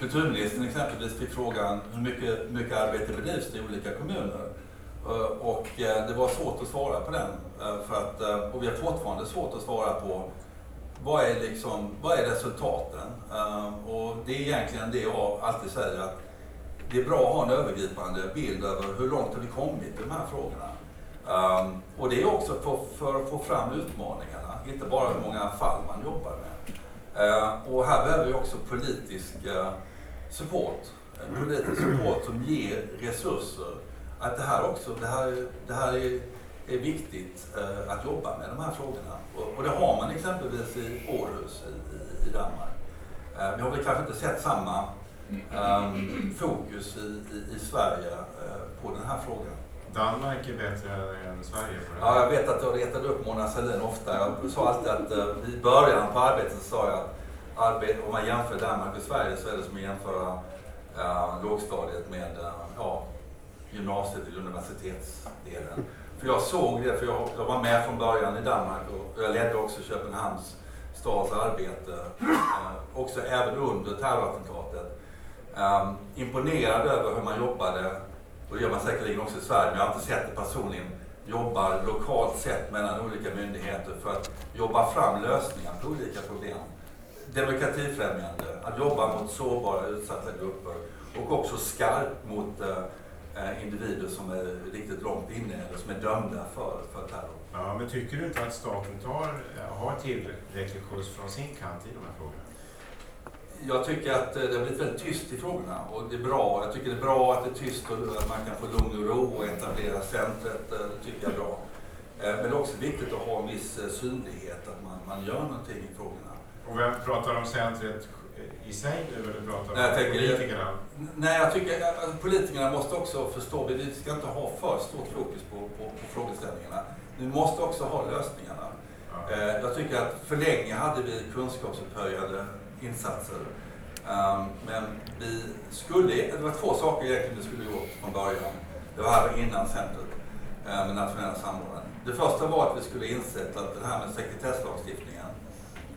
kulturministern exempelvis fick frågan hur mycket, mycket arbete bedrivs i olika kommuner. Eh, och eh, det var svårt att svara på den. Eh, för att, och vi har fortfarande svårt att svara på vad är, liksom, vad är resultaten? Och det är egentligen det jag alltid säger att det är bra att ha en övergripande bild över hur långt har vi kommit i de här frågorna. och det är också för, för att få fram utmaningarna, inte bara hur många fall man jobbar med. och här behöver vi också politisk support. Politisk support som ger resurser att det här också, det här, det här är, är viktigt eh, att jobba med de här frågorna. Och, och, det har man exempelvis i Århus i, i, Danmark. Eh, vi har väl kanske inte sett samma um, fokus i, i, i Sverige eh, på den här frågan. Danmark är bättre än Sverige på det här. Ja, jag vet att jag retade upp Mona Sahlin ofta. Jag sa alltid att uh, i början på arbetet så sa jag att arbete, om man jämför Danmark och Sverige så är det som att jämföra uh, lågstadiet med uh, ja, gymnasiet till universitetsdelen. För jag såg det, för jag, jag var med från början i Danmark och jag ledde också Köpenhamns stads arbete, eh, också även under terrorattentatet. Um, imponerad över hur man jobbade, och det gör man säkerligen också i Sverige, men jag har inte sett det personligen, jobbar lokalt sett mellan olika myndigheter för att jobba fram lösningar på olika problem. Demokratifrämjande, att jobba mot sårbara utsatta grupper och också skarpt mot Eh, individer som är riktigt långt inne eller som är dömda för, för terror. Ja, men tycker du inte att staten tar, eh, har tillräcklig skjuts från sin kant i de här frågorna? Jag tycker att eh, det har blivit väldigt tyst i frågorna och det är bra. Jag tycker det är bra att det är tyst och att man kan få lugn och ro och etablera centret. Det tycker jag är bra. Men det är också viktigt att ha en viss synlighet, att man, man gör någonting i frågorna. Och vem pratar om centret i sig nu eller pratar nej, om politikerna? Nej, jag tycker att alltså, politikerna måste också förstå, vi ska inte ha för stort fokus på, på, på frågeställningarna. Vi måste också ha lösningarna. Ja. Eh, jag tycker att för länge hade vi kunskapsupphöjande insatser. Um, men vi skulle, det var två saker egentligen vi skulle gjort från början. Det var här innan centret uh, med nationella samordnaren. Det första var att vi skulle insett att det här med sekretesslagstiftningen,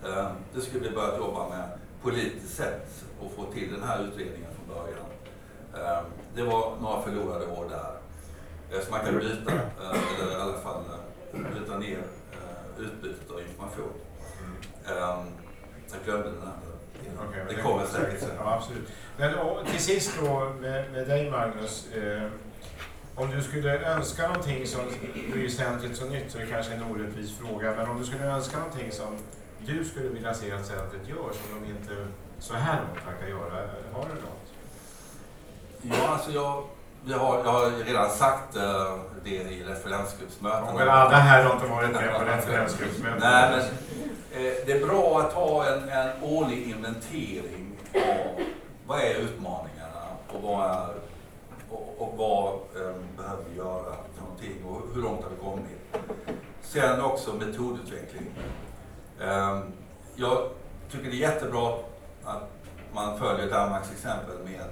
uh, det skulle vi börjat jobba med politiskt sätt att få till den här utredningen från början. Ehm, det var några förlorade år där. Eh, så man kan byta, eh, eller i alla fall eh, bryta ner utbytet av information. Ehm, jag glömde den andra. Okay, det kommer säkert sen. Ja, absolut. Men och, till sist då med, med dig Magnus. Eh, om du skulle önska någonting som, nu är ju centret så nytt så det kanske är en orättvis fråga, men om du skulle önska någonting som du skulle vilja se att centret gör som de inte så här långt verkar göra? Har du något? Ja, alltså jag, jag, har, jag har redan sagt uh, det i referensgruppsmöten. Ja, men alla här har inte varit med på referensgruppsmöten. Nej, men eh, det är bra att ha en, en årlig inventering av vad är utmaningarna och vad, är, och, och vad um, behöver vi göra någonting och hur långt har vi kommit. Sen också metodutveckling. Ehm, jag tycker det är jättebra att man följer Danmarks exempel med,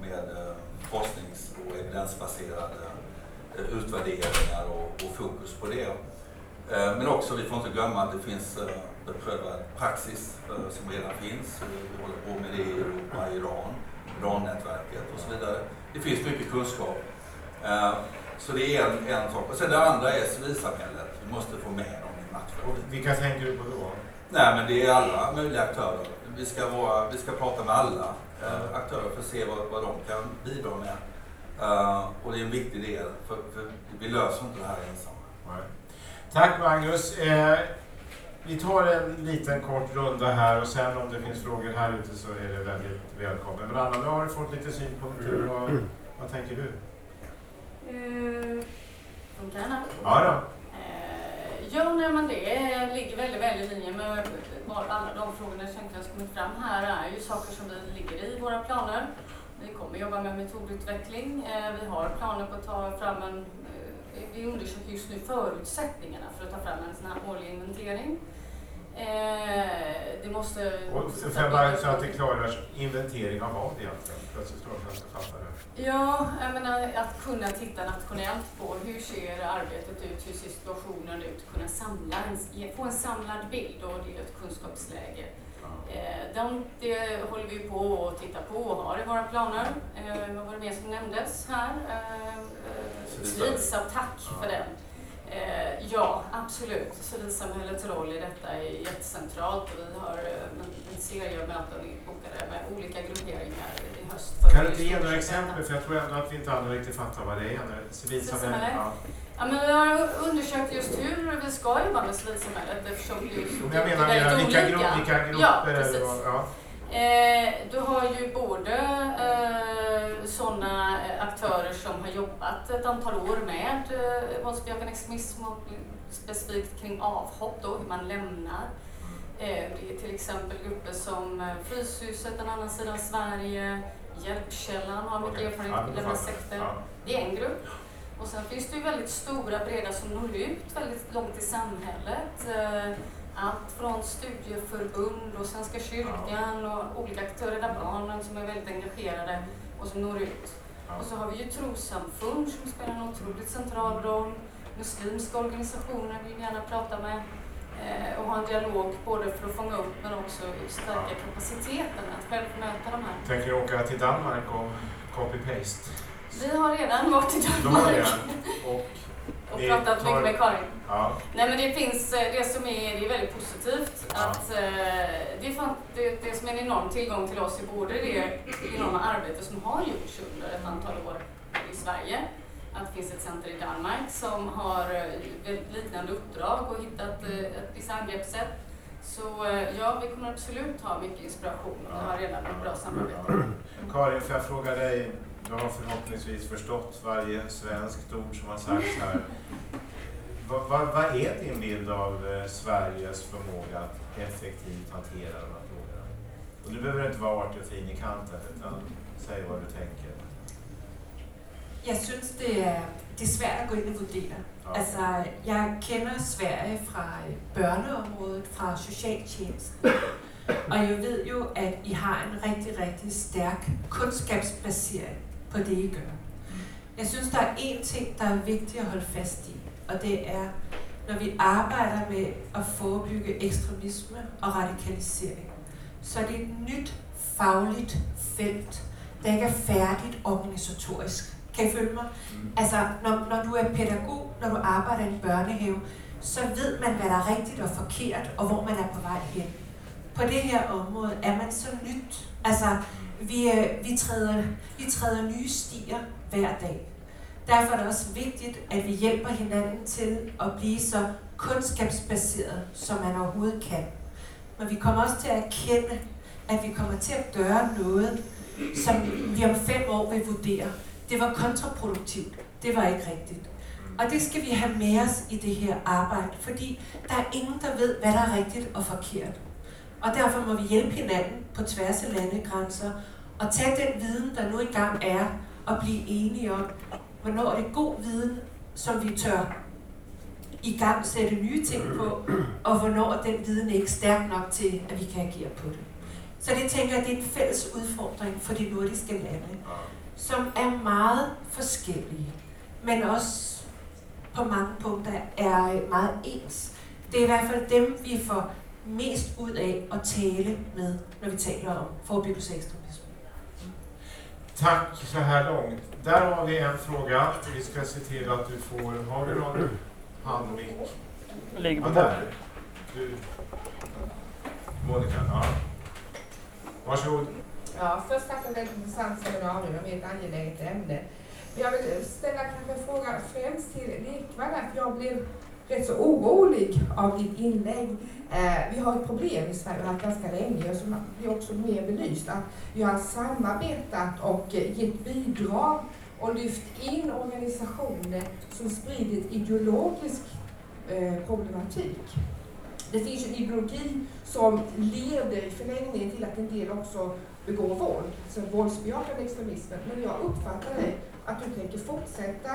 med eh, forsknings och evidensbaserade eh, utvärderingar och, och fokus på det. Ehm, men också, vi får inte glömma att det finns eh, beprövad praxis som redan finns. Vi håller på med det i Europa, Iran, Iran-nätverket och så vidare. Det finns mycket kunskap. Ehm, så det är en, en sak. Och sen det andra är civilsamhället. Vi måste få med och vilka tänker du på då? Nej, men det är alla möjliga aktörer. Vi ska, vara, vi ska prata med alla eh, aktörer för att se vad, vad de kan bidra med. Uh, och det är en viktig del, för, för vi löser inte det här ensamma. Nej. Tack Magnus. Eh, vi tar en liten kort runda här och sen om det finns frågor här ute så är det väldigt välkommet. Men Anna, nu har du fått lite synpunkter. Vad, vad tänker du? Eh, Funkar den här? Ja då. Ja, nej, men det ligger väldigt väl i linje med vad alla de frågorna som har kommit fram här är ju saker som vi ligger i våra planer. Vi kommer jobba med metodutveckling. Eh, vi har planer på att ta fram en... Eh, vi undersöker just nu förutsättningarna för att ta fram en sån här årlig inventering. Eh, Det måste... Och så bara så att det klargörs, inventering av vad egentligen? Plötsligt står det det. Ja, jag menar att kunna titta nationellt på hur ser arbetet ut, hur ser situationen ut, kunna samla en, få en samlad bild och det är ett kunskapsläge. Eh, de, det håller vi på att titta på och har i våra planer. Eh, vad var det mer som nämndes här? Eh, eh, Civilsa, tack för den. Eh, ja, absolut. Civilsamhällets roll i detta är jättecentralt och vi har eh, en, serie av möten bokade med olika grupperingar i höst. för Kan du inte ge några exempel? För jag tror ändå att vi inte alla riktigt fattar vad det är. Civilsamhället? Civilsamhälle? Ja. Ja, men vi har undersökt just hur vi ska jobba med civilsamhället eftersom det just Men jag menar är väldigt vilka, olika. grupp, vilka grupper Ja, eller precis. vad? Ja. Eh, du har ju både eh, sådana aktörer som har jobbat ett antal år med eh, våldsbejakande extremism och specifikt kring avhopp, då, hur man lämnar. Eh, det är till exempel grupper som eh, Fryshuset, Den andra sidan Sverige, Hjälpkällan har mycket erfarenhet av lämna sekter. Ja. Det är en grupp. Och sen finns det ju väldigt stora, breda som når ut väldigt långt i samhället. Eh, Allt från studieförbund och Svenska kyrkan och olika aktörer, Rädda Barnen som är väldigt engagerade och som når ut. Och så har vi ju trossamfund som spelar en otroligt central roll. Muslimska organisationer vill vi gärna prata med eh, och ha en dialog både för att fånga upp men också stärka kapaciteten att själv möta de här. Tänker du åka till Danmark och copy-paste? Vi har redan varit i De Danmark det. Och, och det pratat tar- mycket med Karin. ja. Nej men det finns, eh, det som är, det är väldigt positivt Ja. att eh, det, är fan, det, det som är en enorm tillgång till oss är både det enorma arbete som har gjorts under ett antal år i Sverige, att det finns ett center i Danmark som har eh, ett liknande uppdrag och hittat eh, ett visst angreppssätt. Så eh, ja, vi kommer absolut ha mycket inspiration och vi har redan ett bra samarbete. Karin, får jag fråga dig, du har förhoppningsvis förstått varje svenskt ord som har sagts här. Vad, vad, vad är din bild av eh, Sveriges förmåga att effektivt hantera de här frågorna? Och du behöver inte vara artig och fin i kanten, utan säg vad du tänker. Jeg synes, det er, det er svært at gå ind og vurdere. Ja. Altså, jeg kender Sverige fra øh, børneområdet, fra socialtjenesten. Og jeg ved jo, at I har en rigtig, rigtig stærk kundskabsbasering på det, I gør. Jeg synes, der er én ting, der er vigtigt at holde fast i, og det er, når vi arbejder med at forebygge ekstremisme og radikalisering, så er det et nyt fagligt felt, der ikke er færdigt organisatorisk. Kan I følge mig? Altså, når, når du er pædagog, når du arbejder i en børnehave, så ved man, hvad der er rigtigt og forkert, og hvor man er på vej hen. På det her område er man så nyt. Altså, vi, øh, vi, træder, vi træder nye stier hver dag. Derfor er det også vigtigt, at vi hjælper hinanden til at blive så kundskabsbaseret, som man overhovedet kan. Men vi kommer også til at erkende, at vi kommer til at gøre noget, som vi om fem år vil vurdere. Det var kontraproduktivt. Det var ikke rigtigt. Og det skal vi have med os i det her arbejde, fordi der er ingen, der ved, hvad der er rigtigt og forkert. Og derfor må vi hjælpe hinanden på tværs af landegrænser og tage den viden, der nu engang er, og blive enige om, hvornår det er god viden, som vi tør i gang sætte nye ting på, og hvornår den viden ikke er stærk nok til, at vi kan agere på det. Så det tænker jeg, det er en fælles udfordring for de nordiske lande, som er meget forskellige, men også på mange punkter er meget ens. Det er i hvert fald dem, vi får mest ud af at tale med, når vi taler om forebyggelse af ekstremisme. Tack så här långt. Där har vi en fråga. Vi ska se till att du får... Har du någon handmick? Ligger Ja, där. Du. Monica, ja. Varsågod. Ja, först tack för ett väldigt intressant seminarium om ett angeläget ämne. Jag vill ställa kanske en fråga främst till lekmän, för jag blev rätt så orolig av ditt inlägg. Eh, vi har ett problem i Sverige, och har haft ganska länge, och som blir också mer belyst, att vi har samarbetat och eh, gett bidrag och lyft in organisationer som spridit ideologisk eh, problematik. Det finns en ideologi som leder i förlängningen till att en del också begår våld, alltså våldsbejakande extremismen. Men jag uppfattar dig att du tänker fortsätta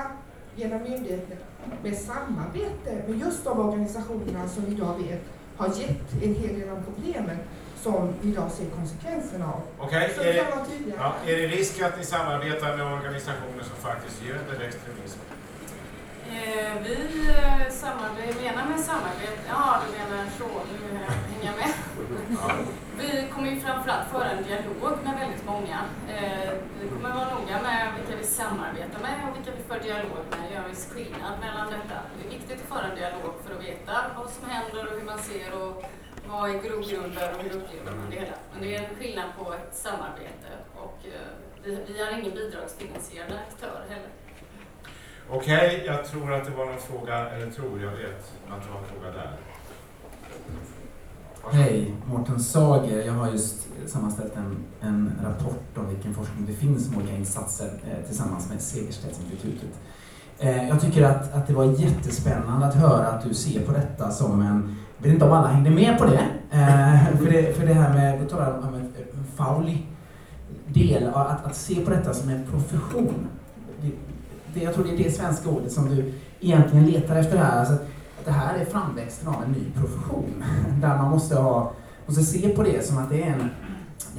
genom myndigheten med samarbete med just de organisationerna som vi idag vet har gett en hel del av problemen som vi idag ser konsekvenserna av. Okej, Så är, ja, är det risk att ni samarbetar med organisationer som faktiskt göder extremism? Eh, vi eh, samarbetar, menar med samarbete, ja du menar så, nu hänger jag med. (laughs) Vi kommer ju framförallt föra en dialog med väldigt många. Eh, vi kommer vara noga med vilka vi samarbetar med och vilka vi för dialog med. Gör viss skillnad mellan detta. Det är viktigt att föra en dialog för att veta vad som händer och hur man ser och vad är grogrunder och hur upplever man det hela. Men det är en skillnad på ett samarbete och eh, vi, vi är ingen bidragsfinansierad aktör heller. Okej, jag tror att det var någon fråga, eller tror, jag vet att det var en fråga där. Hej, Mårten Sager. Jag har just sammanställt en, en rapport om vilken forskning det finns om olika insatser eh, tillsammans med Segerstedtinstitutet. Eh, jag tycker att, att det var jättespännande att höra att du ser på detta som en, jag vet inte om alla hängde med på det, eh, (laughs) för, det för det här med, du talar om en, en faulig del, att, att se på detta som en profession. Det, jag tror det är det svenska ordet som du egentligen letar efter här. Alltså, det här är framväxten av en ny profession. (laughs) Där man måste, ha, måste se på det som att det är en,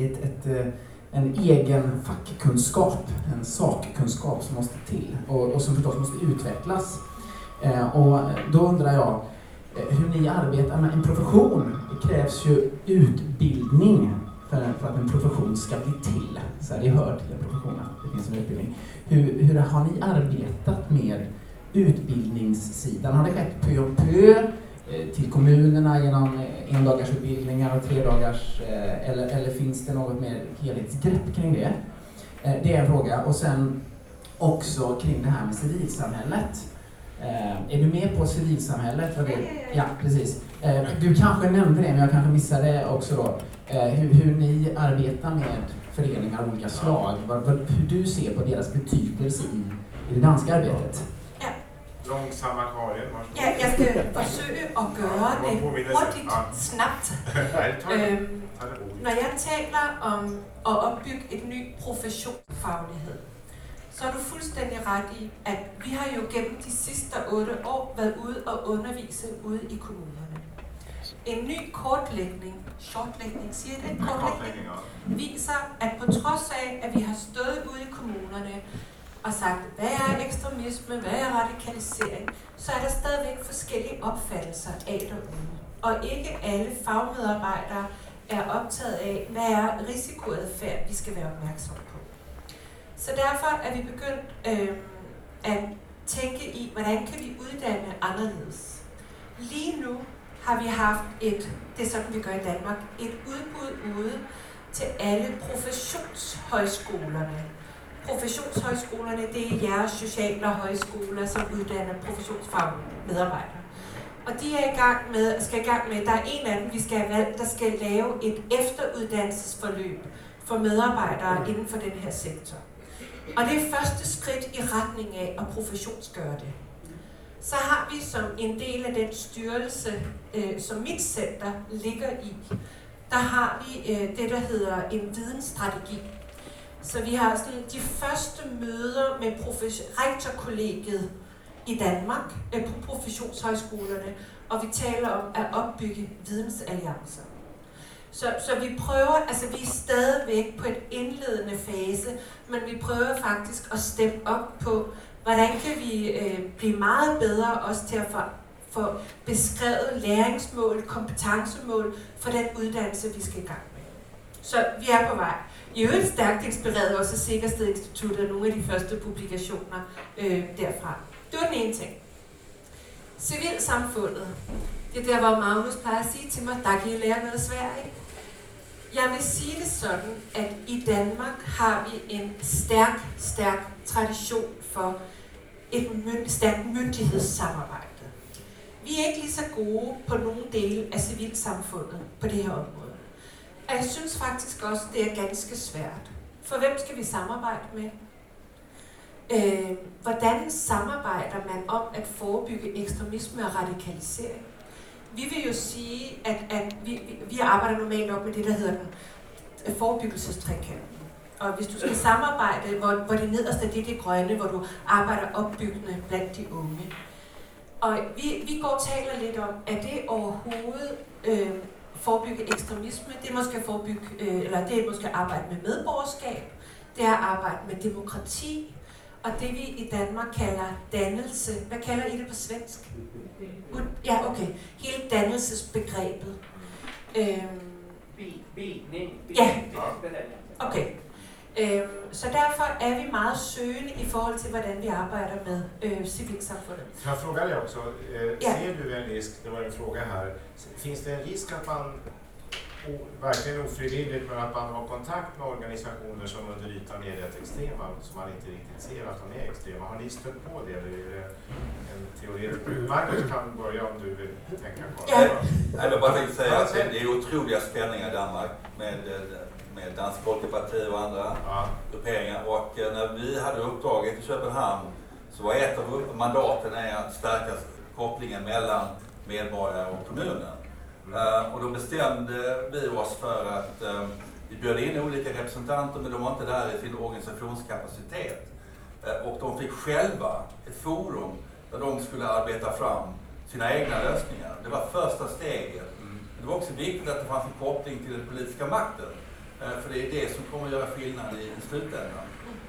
ett, ett, eh, en egen fackkunskap, en sakkunskap som måste till och, och som förstås måste utvecklas. Eh, och då undrar jag eh, hur ni arbetar med en profession. Det krävs ju utbildning för, för att en profession ska bli till. Så här, det hör till en profession att det finns en utbildning. Hur, hur har ni arbetat med utbildningssidan? Har det skett pö om pö eh, till kommunerna genom eh, endagarsutbildningar och tredagars eh, eller, eller finns det något mer helhetsgrepp kring det? Eh, Det är en fråga. Och sen också kring det här med civilsamhället. Eh, Är du med på civilsamhället? Vad det- Ja, precis. Eh, Du kanske nämnde det, men jag kanske missade det också då. Eh, Hur, hur ni arbetar med föreningar av olika slag. Hur du ser på deras betydelse i, i det danska arbetet. Långsamma Karin, varsågod. Ja, jeg skal forsøge at gøre Ja, det hurtigt, snabbt. (laughs) Nej, ta det, Øhm, ta det roligt. Når jeg taler om at opbygge et ny professionsfaglighed, så er du fuldstændig ret i, at vi har jo gennem de sidste otte år været ude og undervise ude i kommunerne. En ny kortlægning, shortlægning, siger det? Kortlægning, viser, at på trods af, at vi har stået ude i kommunerne og sagt, hvad er ekstremisme, hvad er radikalisering, så er der stadigvæk forskellige opfattelser af derude. Og ikke alle fagmedarbejdere er optaget af, hvad er risikoadfærd, vi skal være opmærksom på. Så derfor er vi begyndt øh, at tænke i, hvordan kan vi uddanne anderledes. Lige nu har vi haft et, det er sådan vi gør i Danmark, et udbud ude til alle professionshøjskolerne. Professionshøjskolerne, det er jeres sociale højskoler, som uddanner professionsfagmedarbejdere. Og de er i gang med, skal i gang med, der er en af dem, vi skal have valgt, der skal lave et efteruddannelsesforløb for medarbejdere inden for den her sektor. Og det er første skridt i retning af at professionsgøre det. Så har vi som en del af den styrelse, øh, som mit center ligger i, der har vi øh, det, der hedder en vidensstrategi. Så vi har sådan de første møder med rektorkollegiet i Danmark øh, på professionshøjskolerne, og vi taler om at opbygge vidensalliancer. Så, så vi prøver, altså vi er stadigvæk på et indledende fase, men vi prøver faktisk at steppe op på, hvordan kan vi øh, blive meget bedre også til at få, få beskrevet læringsmål, kompetencemål for den uddannelse, vi skal i gang med. Så vi er på vej. I øvrigt stærkt inspireret også af Sikkersted Institut og nogle af de første publikationer øh, derfra. Det var den ene ting. Civilsamfundet. Det er der, hvor Magnus plejer at sige til mig, der kan I lære noget svært, ikke? Jeg vil sige det sådan, at i Danmark har vi en stærk, stærk tradition for et mynd, stærkt myndighedssamarbejde. vi är inte lika gode på någon del av civilsamfundet på det här området. Och jag syns faktiskt också det är ganska svårt. För vem ska vi samarbeta med? Øh, hvordan samarbejder man om at forebygge ekstremisme og radikalisering? Vi vil jo sige, at, at vi, vi, vi arbejder normalt op med det, der hedder den øh. Og hvis du skal samarbejde, hvor, hvor det nederste det er det grønne, hvor du arbejder opbyggende blandt de unge. Og vi, vi går og taler lidt om, at det overhovedet øh, forebygge ekstremisme, det er måske forebygge, øh, eller det er måske arbejde med medborgerskab, det er arbejde med demokrati, og det vi i Danmark kalder dannelse. Hvad kalder I det på svensk? Ja, okay. Hele dannelsesbegrebet. Øhm. Ja. okay. Så derfor er vi meget søgende i forhold til, hvordan vi arbejder med øh, civilsamfundet. Jag fråga dig också, eh, Ja. ser du en risk, det var en fråga här, finns det en risk att man o, verkligen ofrivilligt men att man har kontakt med organisationer som under ytan är rätt extrema som man inte riktigt ser att de är extrema? Har ni stött på det eller är det en teori? Marcus kan börja om du vill tänka kvar. Ja. Nej, jag bara tänkte säga att det är otroliga spänningar i Danmark med, eh, med Dansk Folkeparti och andra Ja. grupperingar. Och eh, när vi hade uppdraget i Köpenhamn så var ett av mandaten är att stärka kopplingen mellan medborgare och kommunen. Eh, och då bestämde vi oss för att eh, vi bjöd in olika representanter men de var inte där i sin organisationskapacitet. Och de fick själva ett forum där de skulle arbeta fram sina egna lösningar. Det var första steget. Men det var också viktigt att det fanns en koppling till den politiska makten. Eh, för det är det som kommer att göra skillnad i, slutändan.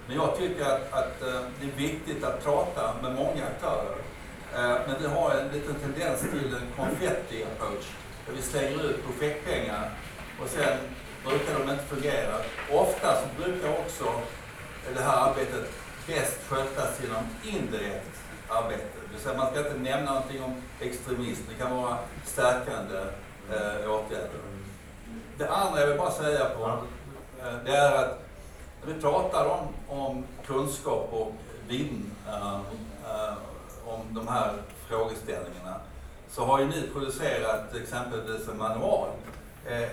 Men jag tycker att, att eh, det är viktigt att prata med många aktörer. Eh, men vi har en liten tendens till en konfetti approach. Där vi slänger ut projektpengar och sen brukar de inte fungera. Ofta så brukar också det här arbetet bäst skötas genom indirekt arbete. Det vill säga man ska inte nämna någonting om extremism. Det kan vara stärkande eh, åtgärder. Det andra jag vill bara säga på, eh, det är att när vi pratar om, om kunskap och vinn eh, eh, om de här frågeställningarna så har ju ni producerat exempelvis en manual,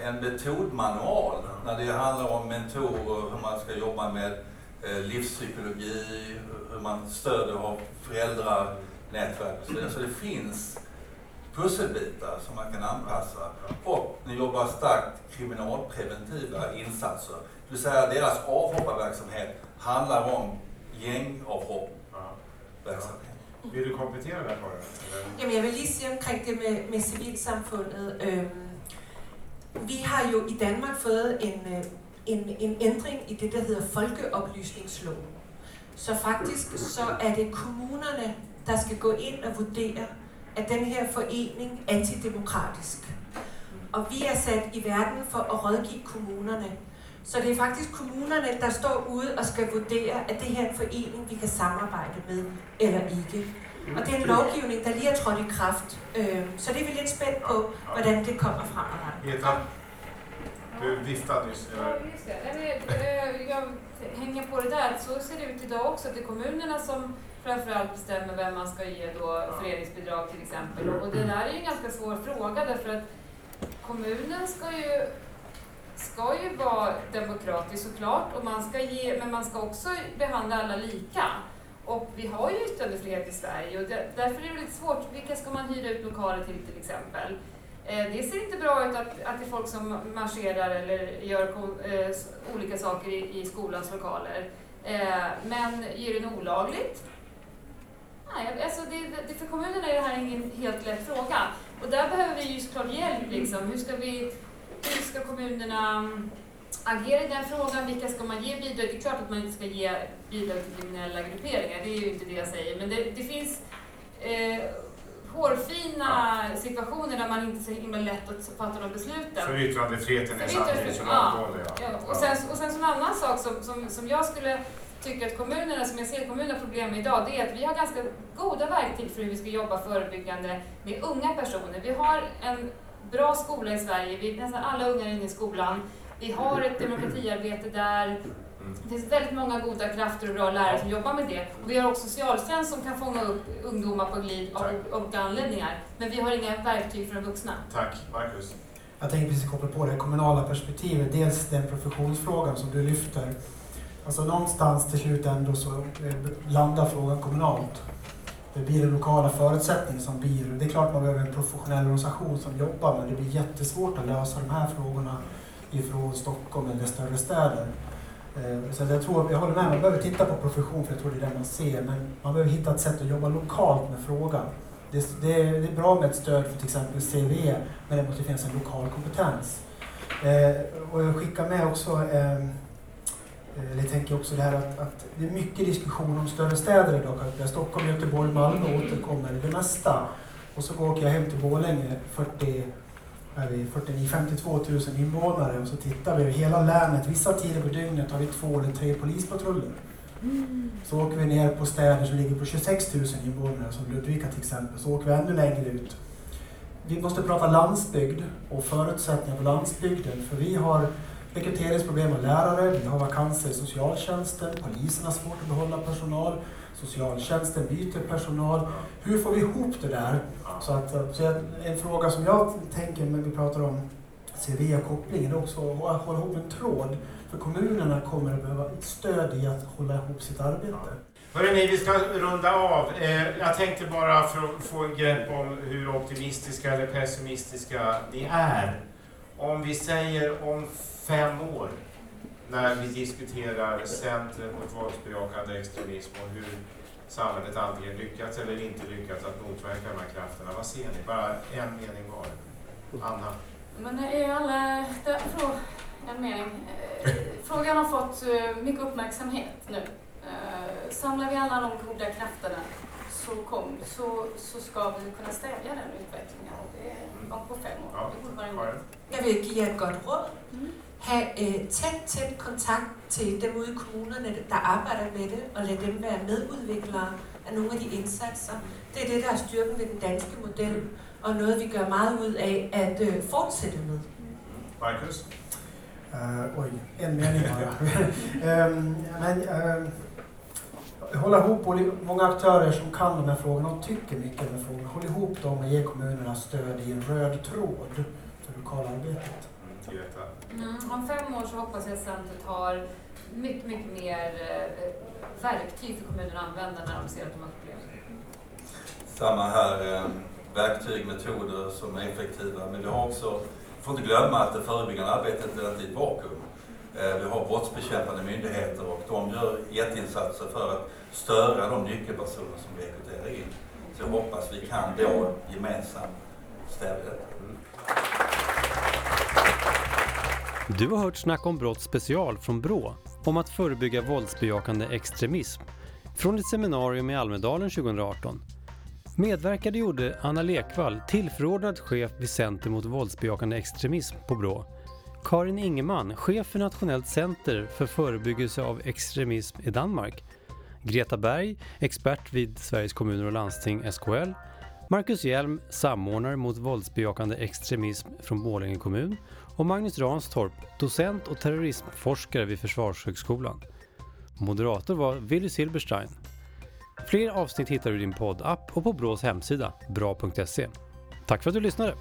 en metodmanual när det handlar om mentorer, hur man ska jobba med livspsykologi, hur man stöder av föräldrar, nätverk och så vidare. Så det finns pusselbitar som man kan anpassa. Och ni jobbar starkt kriminalpreventiva insatser. Det vill säga deras avhopparverksamhet handlar om gängavhoppverksamhet. Vill du komplettera Karin? Eller? Jamen, jeg vil lige sige omkring det med, med civilsamfundet. Øhm, vi har jo i Danmark fået en, øh, en, en ændring i det, der hedder folkeoplysningsloven. Så faktisk så er det kommunerne, der skal gå ind og vurdere, at den her forening er antidemokratisk. Og vi er sat i verden for at rådgive kommunerne. Så det er faktisk kommunerne, der står ude og skal vurdere, at det her er en forening, vi kan samarbejde med eller ikke. Og det er en lovgivning, der lige er trådt i kraft. Så det er vi lidt spændt på, hvordan det kommer fremadrettet. Petra, du viftade nyss. Ja, just det. Jag hänger på det där. att Så ser det ut idag också. att Det är kommunerna som framförallt bestämmer vem man ska ge då föreningsbidrag till exempel. Och det där är ju en ganska svår fråga därför att kommunen ska ju, ska ju vara demokratisk såklart, och man ska ge, men man ska också behandla alla lika. Och vi har ju yttrandefrihet i Sverige och det, därför är det lite svårt. Vilka ska man hyra ut lokaler till till exempel? Eh, Det ser inte bra ut att, att det är folk som marscherar eller gör eh, olika saker i, i skolans lokaler. Eh, Men gör det olagligt? Nej, alltså det, det, för kommunerna är det här ingen helt lätt fråga. Och där behöver vi ju såklart hjälp. Liksom. Hur, ska vi, hur ska kommunerna mm, agera i den frågan? Vilka ska man ge bidrag? Det är klart att man inte ska ge bidrag till kriminella grupperingar, det är ju inte det jag säger. Men det, det finns eh, hårfina situationer där man inte är så himla lätt att fatta de besluten. För yttrandefriheten är samtidigt så långtgående. Ja, och, sen, och sen som en annan sak som, som, som jag skulle tycka att kommunerna, som jag ser kommunerna problem med idag, det är att vi har ganska goda verktyg för hur vi ska jobba förebyggande med unga personer. Vi har en bra skola i Sverige, vi, nästan alla unga är inne i skolan. Vi har ett demokratiarbete där. Det finns väldigt många goda krafter och bra lärare som jobbar med det. Och vi har också socialtjänst som kan fånga upp ungdomar på glid av olika anledningar. Men vi har inga verktyg för de vuxna. Tack, Marcus. Jag tänker precis koppla på det kommunala perspektivet. Dels den professionsfrågan som du lyfter. Alltså någonstans till slut ändå så eh, landar frågan kommunalt. Det blir den lokala förutsättningen som blir. Det är klart man behöver en professionell organisation som jobbar men det blir jättesvårt att lösa de här frågorna ifrån Stockholm eller större städer. Eh, så jag, tror, jag håller med, man behöver titta på profession för jag tror det är det man ser. Men man behöver hitta ett sätt att jobba lokalt med frågan. Det, det, är, det är bra med ett stöd för till exempel CVE, men det måste finnas en lokal kompetens. Eh, och jag skickar med också, eller jag tänker också det här att, att det är mycket diskussion om större städer idag. Där Stockholm, Göteborg, Malmö återkommer det mesta. Och så åker jag hem till Borlänge, 40, är vi 49, 52 000 invånare och så tittar vi över hela länet. Vissa tider på dygnet har vi två eller tre polispatruller. Så åker vi ner på städer som ligger på 26 000 invånare, som Ludvika till exempel, så åker vi ännu längre ut. Vi måste prata landsbygd och förutsättningar på landsbygden, för vi har rekryteringsproblem med lärare, vi har vakanser i socialtjänsten, polisen har svårt att behålla personal, socialtjänsten byter personal. Hur får vi ihop det där? Så att, eh, så en fråga som jag tänker när vi pratar om CV-kopplingen är också att hålla ihop en tråd. För kommunerna kommer att behöva stöd i att hålla ihop sitt arbete. Hörrni, vi ska runda av. Eh, jag tänkte bara för att få en grepp om hur optimistiska eller pessimistiska ni är. Om vi säger om fem år, när vi diskuterar Centrum mot våldsbejakande extremism och hur samhället antingen lyckats eller inte lyckats att motverka de här krafterna. Vad ser ni? Bara en mening var. Anna? Men det är alla... En mening. Eh, Frågan har fått eh, mycket uppmärksamhet nu. Eh, Samlar vi alla de goda krafterna så, kom, så, så ska vi kunna stävja den utvecklingen. Det är bara på fem år. Ja. Det borde vara en? Jeg vil give jer et godt råd. Ha øh, tæt, tæt kontakt til dem ude i kommunerne, der arbejder med det, og lad dem være medudviklere af nogle af de indsatser. Det er det, der er styrken ved den danske model, og noget, vi gør meget ud af at øh, fortsætte med. Marcus? Eh, oj, en mening bara. (laughs) Ehm, men, ehm, hålla ihop många aktörer som kan de här frågorna och tycker mycket om de här frågorna. Håll ihop dem och ge kommunerna stöd i en röd tråd för lokalarbetet. Mm? Mm, om fem år så hoppas jag att centret har mycket, mycket mer eh, verktyg för kommunerna att använda när de ser att de har problem. Samma här, eh, verktyg, metoder som är effektiva. Men vi har också, får inte glömma att det förebyggande arbetet är inte i ett vakuum. Eh, Vi har brottsbekämpande myndigheter och de gör jätteinsatser för att störa de nyckelpersoner som vi rekryterar in. Så jag hoppas vi kan då gemensamt stävja detta. Du har hört Snack om brott special från BRÅ om att förebygga våldsbejakande extremism från ett seminarium i Almedalen 2018. Medverkade gjorde Anna Lekvall, tillförordnad chef vid Center mot våldsbejakande extremism på BRÅ. Karin Ingeman, chef för Nationellt center för förebyggelse av extremism i Danmark. Greta Berg, expert vid Sveriges kommuner och landsting SKL. Marcus Hjelm, samordnare mot våldsbejakande extremism från Borlänge kommun och Magnus Ranstorp, docent och terrorismforskare vid Försvarshögskolan. Moderator var Willy Silberstein. Fler avsnitt hittar du i din poddapp och på Brås hemsida, bra.se. Tack för att du lyssnade!